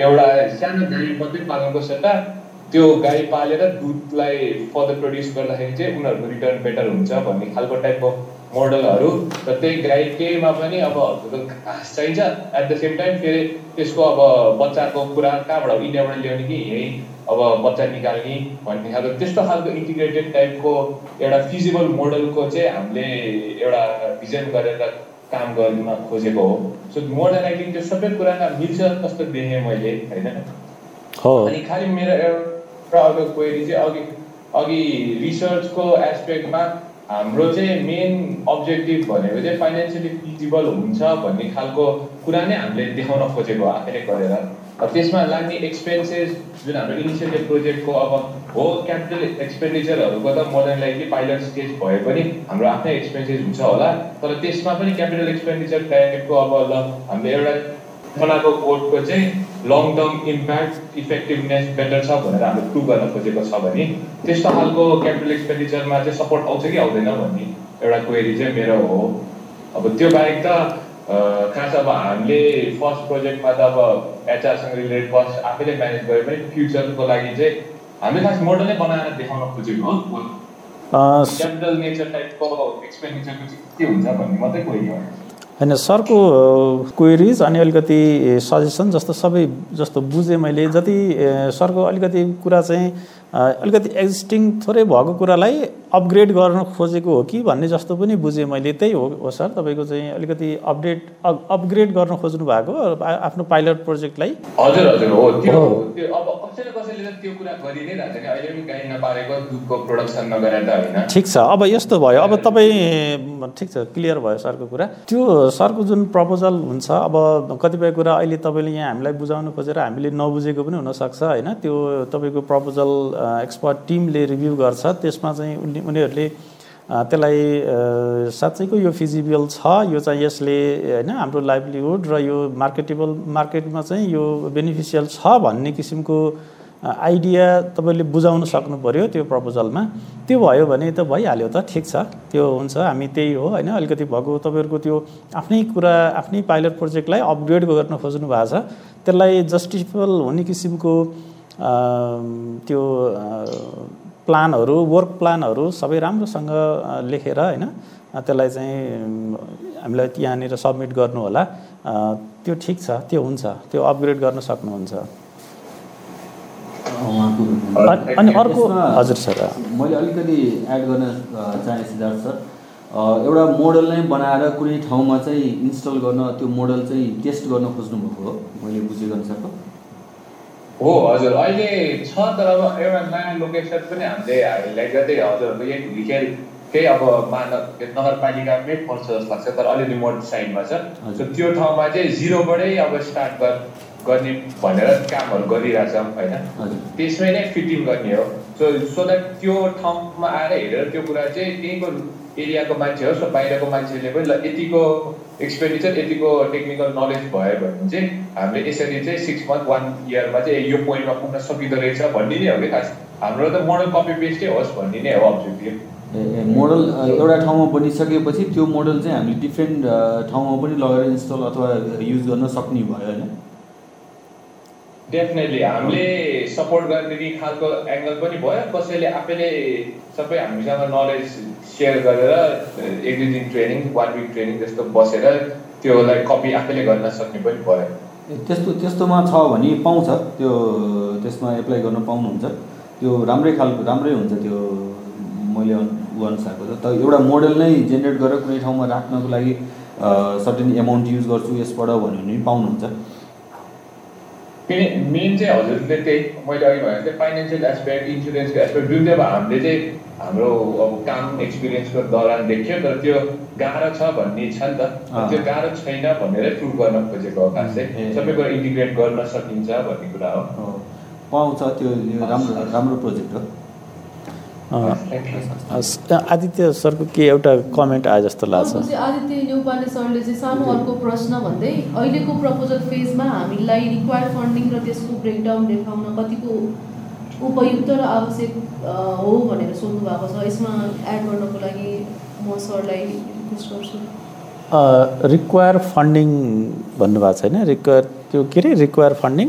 एउटा सानो गाई मात्रै पालनको सट्टा त्यो गाई पालेर दुधलाई फर्दर प्रड्युस गर्दाखेरि चाहिँ उनीहरूको रिटर्न बेटर हुन्छ भन्ने खालको टाइपको मोडलहरू र त्यही गाई केहीमा पनि अब घाँस चाहिन्छ। एट द सेम टाइम फेरि त्यसको अब बच्चाको कुरा कहाँबाट इन्डियाबाट ल्याउने कि यहीँ अब बच्चा निकाल्ने भन्ने। खालको त्यस्तो खालको इन्टिग्रेटेड टाइपको एउटा फिजिबल मोडलको चाहिँ हामीले एउटा भिजन गरेर काम गर्न खोजेको हो। सो मोडर्न एक्टिङ त्यो सबै कुरामा मिल्छ जस्तो देखेँ मैले होइन? अनि खालि मेरो एउटा अर्को क्वेरी चाहिँ अघि अघि रिसर्चको एस्पेक्टमा हाम्रो चाहिँ मेन अब्जेक्टिभ भनेको चाहिँ फाइनेन्सियली फिजिबल हुन्छ भन्ने खालको कुरा नै हामीले देखाउन खोजेको आफैले गरेर। त्यसमा लाग्ने एक्सपेन्सेस जुन हाम्रो इनिसियल प्रोजेक्टको अब हो क्यापिटल एक्सपेन्डिचरहरूको त मोडर्न लाइकली पाइलट स्टेज भए पनि हाम्रो आफ्नै एक्सपेन्सेस हुन्छ होला। तर त्यसमा पनि क्यापिटल एक्सपेन्डिचर टाइपको अब ल हामीले एउटा बनाएको कोडको चाहिँ long term impact effectiveness better छ भनेर हामीले प्रुभ गर्न खोजेको छ भने त्यस्तो खालको क्यापिटल एक्सपेन्डिचरमा चाहिँ सपोर्ट आउँछ कि आउँदैन भन्ने एउटा क्वेरी चाहिँ मेरो हो। अब त्यो बाहेक त खास अब हामीले फर्स्ट प्रोजेक्टमा त अब एचआरसँग रिलेटेड कस्ट आफैले म्यानेज गरे पनि फ्युचरको लागि चाहिँ हामीले खास मोडलै बनाएर देखाउन खोजेको हो। क्यापिटल नेचर टाइपको एक्सपेन्डिचरको चाहिँ के हुन्छ भन्ने मात्रै क्वेरी हो होइन सरको क्वेरिज अनि अलिकति सजेसन जस्तो सबै जस्तो बुझेँ मैले। जति सरको अलिकति कुरा चाहिँ अलिकति एक्जिस्टिङ थोरै भएको कुरालाई अपग्रेड गर्न खोजेको हो कि भन्ने जस्तो पनि बुझेँ मैले। त्यही हो हो सर तपाईँको चाहिँ अलिकति अपडेट अपग्रेड गर्न खोज्नु भएको आफ्नो पाइलट प्रोजेक्टलाई हजुर हजुर हो त्यो त्यो अब कसैले कसैले त्यो कुरा गरि नै रहेछ कि अहिले पनि गाई नपारेको दुधको प्रोडक्सन नगरेर त होइन। ठिक छ अब यस्तो भयो। अब तपाईँ ठिक छ क्लियर भयो सरको कुरा। त्यो सरको जुन प्रपोजल हुन्छ अब कतिपय कुरा अहिले तपाईँले यहाँ हामीलाई बुझाउनु खोजेर हामीले नबुझेको पनि हुनसक्छ होइन? त्यो तपाईँको प्रपोजल एक्सपर्ट टिमले रिभ्यू गर्छ त्यसमा चाहिँ उनी उनीहरूले त्यसलाई साँच्चैको यो फिजिबल छ यो चाहिँ यसले होइन हाम्रो लाइभलीहुड र यो मार्केटेबल मार्केटमा चाहिँ यो बेनिफिसियल छ भन्ने किसिमको आइडिया तपाईँले बुझाउनु सक्नु पऱ्यो त्यो प्रपोजलमा त्यो भयो भने त भइहाल्यो त ठिक छ त्यो हुन्छ हामी त्यही हो होइन अलिकति भएको तपाईँहरूको त्यो आफ्नै कुरा आफ्नै पाइलट प्रोजेक्टलाई अपग्रेड गर्न खोज्नु भएको छ। त्यसलाई जस्टिफेबल हुने किसिमको त्यो प्लानहरू वर्क प्लानहरू सबै राम्रोसँग लेखेर होइन त्यसलाई चाहिँ हामीलाई यहाँनिर सब्मिट गर्नु होला। त्यो ठिक छ त्यो हुन्छ त्यो अपग्रेड गर्न सक्नुहुन्छ। अनि अर्को हजुर सर। मैले अलिकति एड गर्न चाहेँ सिद्धार्थ सर। एउटा मोडल नै बनाएर कुनै ठाउँमा चाहिँ इन्स्टल गर्न त्यो मोडल चाहिँ टेस्ट गर्न खोज्नुभएको हो मैले बुझेको अनुसारको। हो हजुर. अहिले छ तर अब एउटा नयाँ लोकेसन पनि हामीले हाइलाइट गर्दै हजुरहरूको यही भिखेल केही अब मानव नगरपालिकामै पर्छ जस्तो लाग्छ तर अलि रिमोट साइडमा छ त्यो ठाउँमा चाहिँ जिरोबाटै अब स्टार्ट गर्ने भनेर कामहरू गरिरहेछौँ होइन? त्यसमै नै फिटिङ गर्ने हो। सो सो द्याट त्यो ठाउँमा आएर हेरेर त्यो कुरा चाहिँ त्यहीँको एरियाको मान्छे होस् बाहिरको मान्छेले पनि ल यतिको एक्सपेन्डिचर यतिको टेक्निकल नलेज भयो भने चाहिँ हामीले यसरी चाहिँ सिक्स मन्थ वान इयरमा चाहिँ यो पोइन्टमा पुग्न सकिँदो रहेछ भन्ने नै हो कि? खास हाम्रो त मोडल कपी पेस्टै होस् भन्ने नै हो अब्जेक्टिभ मोडल एउटा ठाउँमा बनिसकेपछि त्यो मोडल चाहिँ हामीले डिफ्रेन्ट ठाउँमा पनि लगेर इन्स्टल अथवा युज गर्न सक्ने भयो होइन? डेफिनेटली हामीले सपोर्ट गर्ने खालको एङ्गल पनि भयो। कसैले आफैले सबै हामीसँग नलेज सेयर गरेर एक दुई दिन ट्रेनिङ वान विक ट्रेनिङ जस्तो बसेर त्योलाई कपी आफैले गर्न सक्ने पनि भयो। त्यस्तो त्यस्तोमा छ भने पाउँछ। त्यो त्यसमा एप्लाई गर्न पाउनुहुन्छ। त्यो राम्रै खालको राम्रै हुन्छ त्यो मैले अनुसारको त। एउटा मोडल नै जेनेरेट गरेर कुनै ठाउँमा राख्नको लागि सर्टेन एमाउन्ट युज गर्छु यसबाट भन्यो भने पाउनुहुन्छ। किन मेन चाहिँ हजुरले त्यही मैले अघि भनेको थिएँ फाइनेन्सियल एस्पेक्ट इन्सुरेन्सको एस्पेक्ट जुन चाहिँ अब हामीले चाहिँ हाम्रो अब काम एक्सपिरियन्सको दौरान देख्यो तर त्यो गाह्रो छ भन्ने छ नि त त्यो गाह्रो छैन भनेरै प्रुभ गर्न खोजेको हो खास चाहिँ सबै कुरा इन्टिग्रेट गर्न सकिन्छ भन्ने कुरा हो पाउँछ त्यो राम्रो राम्रो प्रोजेक्ट हो आदित्य सरको के एउटा कमेन्ट आयो जस्तो लाग्छ? आदित्य न्यौपाने सरले चाहिँ सानो अर्को प्रश्न भन्दै अहिलेको प्रपोजल फेजमा हामीलाई रिक्वायर्ड फन्डिङ र त्यसको ब्रेकडाउन देखाउन कतिको उपयुक्त र आवश्यक हो भनेर सोध्नु भएको छ। यसमा एड गर्नको लागि म सरलाई रिक्वेस्ट गर्छु। रिक्वायर फन्डिङ भन्नुभएको छैन? रिक्वायर त्यो के अरे रिक्वायर फन्डिङ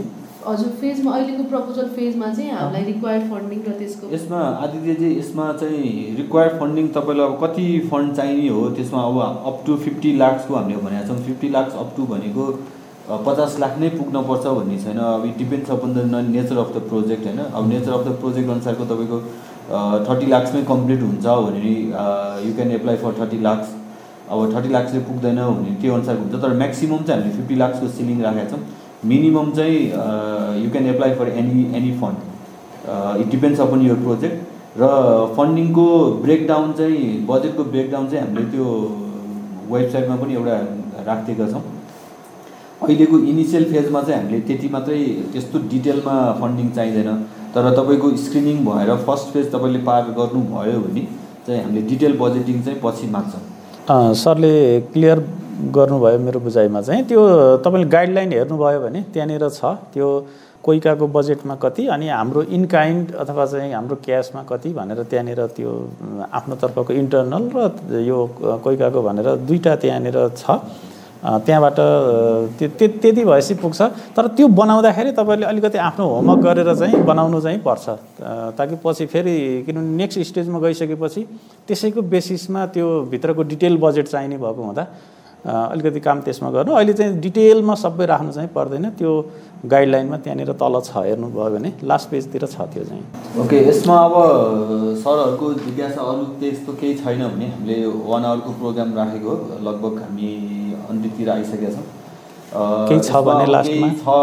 हजुर फेजमा अहिलेको प्रपोजल फेजमा चाहिँ हामीलाई रिक्वायर्ड फन्डिङ र त्यसको यसमा आदित्यजी यसमा चाहिँ रिक्वायर्ड फन्डिङ तपाईँलाई अब कति फन्ड चाहिने हो? त्यसमा अब अप टु फिफ्टी लाक्सको हामीले भनेका छौँ। फिफ्टी लाक्स अप टु भनेको पचास लाख नै पुग्नुपर्छ भन्ने छैन। अब it depends upon the nature of the project होइन? अब नेचर अफ द प्रोजेक्ट अनुसारको तपाईँको थर्टी लाक्समै कम्प्लिट हुन्छ भने you can apply for thirty lakhs अब थर्टी लाक्सले पुग्दैन भने त्यो अनुसारको हुन्छ। तर म्याक्सिमम् चाहिँ हामीले फिफ्टी लाक्सको सिलिङ राखेका छौँ। मिनिमम चाहिँ you can apply for any any fund it depends upon your project र फन्डिङको ब्रेकडाउन चाहिँ बजेटको ब्रेकडाउन चाहिँ हामीले त्यो वेबसाइटमा पनि एउटा राखिदिएका छौँ। अहिलेको इनिसियल फेजमा चाहिँ हामीले त्यति मात्रै त्यस्तो डिटेलमा फन्डिङ चाहिँदैन। तर तपाईँको स्क्रिनिङ भएर फर्स्ट फेज तपाईँले पार गर्नुभयो भने चाहिँ हामीले डिटेल बजेटिङ चाहिँ पछि माग्छौँ। सरले क्लियर गर्नुभयो मेरो बुझाइमा चाहिँ। त्यो तपाईँले गाइडलाइन हेर्नुभयो भने त्यहाँनिर छ। त्यो कोइकाको बजेटमा कति अनि हाम्रो इनकाइन्ड अथवा चाहिँ हाम्रो क्यासमा कति भनेर त्यहाँनिर त्यो आफ्नो तर्फको इन्टरनल र यो कोइकाको भनेर दुईवटा त्यहाँनिर छ। त्यहाँबाट त्यो त्यति भएपछि पुग्छ। तर त्यो बनाउँदाखेरि तपाईँले अलिकति आफ्नो होमवर्क गरेर चाहिँ बनाउनु चाहिँ पर्छ। ताकि पछि फेरि किनभने नेक्स्ट स्टेजमा गइसकेपछि त्यसैको बेसिसमा त्यो भित्रको डिटेल बजेट चाहिने भएको हुँदा अलिकति काम त्यसमा गर्नु। अहिले चाहिँ डिटेलमा सबै राख्नु चाहिँ पर्दैन। त्यो गाइडलाइनमा त्यहाँनिर तल छ हेर्नुभयो भने। लास्ट पेजतिर छ त्यो चाहिँ। ओके यसमा अब सरहरूको जिज्ञासा अरू त्यस्तो केही छैन भने हामीले वान आवरको प्रोग्राम राखेको लगभग हामी अन्त्यतिर आइसकेका छौँ। केही छ भने लास्टमा छ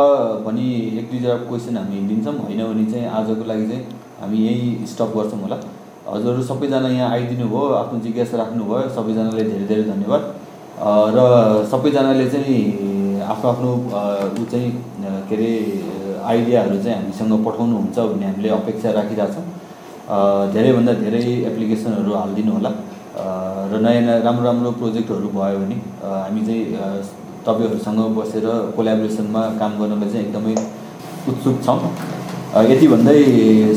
भने एक दुईवटा क्वेसन हामी लिन्छौँ होइन भने चाहिँ आजको लागि चाहिँ हामी यही स्टप गर्छौँ होला। हजुरहरू सबैजना यहाँ आइदिनु भयो आफ्नो जिज्ञासा राख्नुभयो। सबैजनाले धेरै धेरै धन्यवाद। र सबैजनाले चाहिँ आफ्नो आफ्नो ऊ चाहिँ के अरे आइडियाहरू चाहिँ हामीसँग पठाउनुहुन्छ भन्ने हामीले अपेक्षा राखिरहेछौँ। धेरैभन्दा धेरै एप्लिकेसनहरू हालिदिनु होला र नयाँ नयाँ राम्रो राम्रो प्रोजेक्टहरू भयो भने हामी चाहिँ तपाईँहरूसँग बसेर कोलाबोरेसनमा काम गर्नलाई चाहिँ एकदमै उत्सुक छौँ। यति भन्दै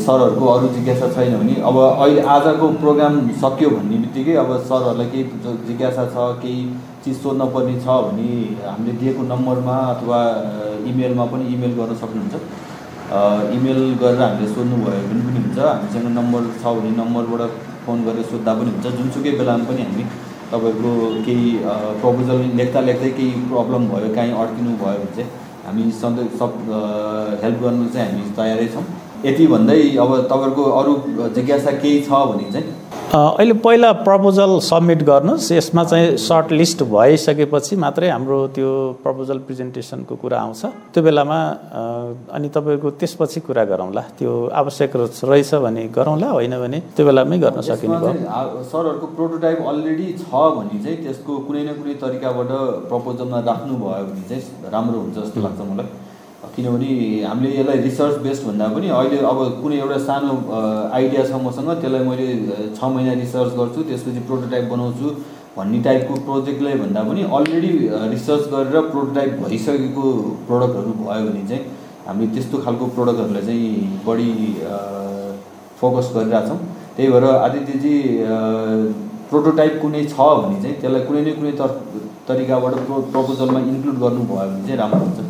सरहरूको अरू जिज्ञासा छैन भने अब अहिले आजको प्रोग्राम सक्यो भन्ने बित्तिकै अब सरहरूलाई केही जिज्ञासा छ केही चिज सोध्न पर्ने छ भने हामीले दिएको नम्बरमा अथवा इमेलमा पनि इमेल गर्न सक्नुहुन्छ। इमेल गरेर हामीले सोध्नुभयो भने पनि हुन्छ। हामीसँग नम्बर छ भने नम्बरबाट फोन गरेर सोद्धा पनि हुन्छ। जुनसुकै बेलामा पनि हामी तपाईँहरूको केही प्रपोजल लेख्दा लेख्दै केही प्रब्लम भयो काहीँ अड्किनु भयो भने चाहिँ हामी सधैँ सब हेल्प गर्नु चाहिँ हामी तयारै छौँ। यति भन्दै अब तपाईँहरूको अरू जिज्ञासा केही छ भने चाहिँ? अहिले पहिला प्रपोजल सब्मिट गर्नुहोस्। यसमा चाहिँ सर्ट लिस्ट भइसकेपछि मात्रै हाम्रो त्यो प्रपोजल प्रेजेन्टेसनको कुरा आउँछ। त्यो बेलामा अनि तपाईँको त्यसपछि कुरा गरौँला। त्यो आवश्यक रहेछ भने गरौँला होइन भने त्यो बेलामै गर्न सकिने भयो। सरहरूको प्रोटोटाइप अलरेडी छ भने चाहिँ त्यसको कुनै न कुनै तरिकाबाट प्रपोजलमा राख्नुभयो भने चाहिँ राम्रो हुन्छ जस्तो लाग्छ मलाई। किनभने हामीले यसलाई रिसर्च बेस्ड भन्दा पनि अहिले अब कुनै एउटा सानो आइडिया छ मसँग त्यसलाई मैले छ महिना रिसर्च गर्छु त्यसपछि प्रोटोटाइप बनाउँछु भन्ने टाइपको प्रोजेक्टलाई भन्दा पनि अलरेडी रिसर्च गरेर प्रोटोटाइप भइसकेको प्रडक्टहरू भयो भने चाहिँ हामीले त्यस्तो खालको प्रडक्टहरूलाई चाहिँ बढी फोकस गरिरहेछौँ त्यही भएर आदित्यजी प्रोटोटाइप कुनै छ भने चाहिँ त्यसलाई कुनै न कुनै तरिकाबाट प्रो प्रपोजलमा इन्क्लुड गर्नुभयो भने चाहिँ राम्रो हुन्छ।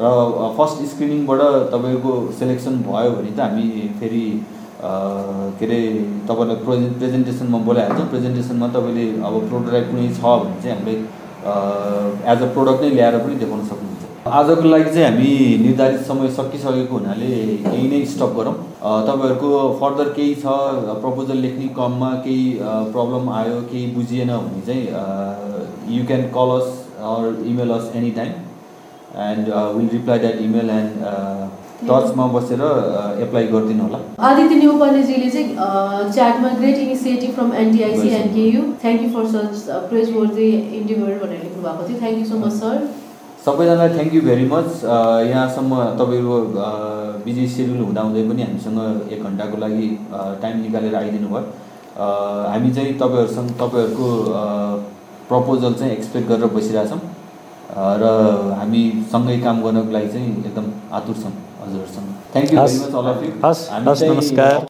र फर्स्ट स्क्रिनिङबाट तपाईँको सेलेक्सन भयो भने त हामी फेरि के अरे तपाईँलाई प्रेजे प्रेजेन्टेसनमा बोलाइहाल्छौँ। प्रेजेन्टेसनमा तपाईँले अब प्रोडक्ट कुनै छ भने चाहिँ हामीले एज अ प्रोडक्ट नै ल्याएर पनि देखाउन सक्नुहुन्छ। आजको लागि चाहिँ हामी निर्धारित समय सकिसकेको हुनाले यही नै स्टप गरौँ। तपाईँहरूको फर्दर केही छ प्रपोजल लेख्ने क्रममा केही प्रब्लम आयो केही बुझिएन भने चाहिँ you can call us or email us any time and will reply that email and टचमा बसेर एप्लाई uh, गरिदिनु होला. आदित्य न्युपानेजीले चाहिँ च्याटमा great initiative from NTIC and KU thank you for such praise for the endeavour भनेर लेख्नु भएको थियो. Thank you so much sir सबैजनालाई थ्याङ्क यू भेरी मच यहाँसम्म तपाईँको बिजी सेड्युल हुँदाहुँदै पनि हामीसँग एक घन्टाको लागि टाइम निकालेर आइदिनु भयो. हामी चाहिँ तपाईँहरूसँग तपाईँहरूको प्रपोजल चाहिँ एक्सपेक्ट गरेर बसिरहेछौँ। र हामी सँगै काम गर्नको लागि चाहिँ एकदम आतुर छौँ हजुरहरूसँग। Thank you very much all of you नमस्कार।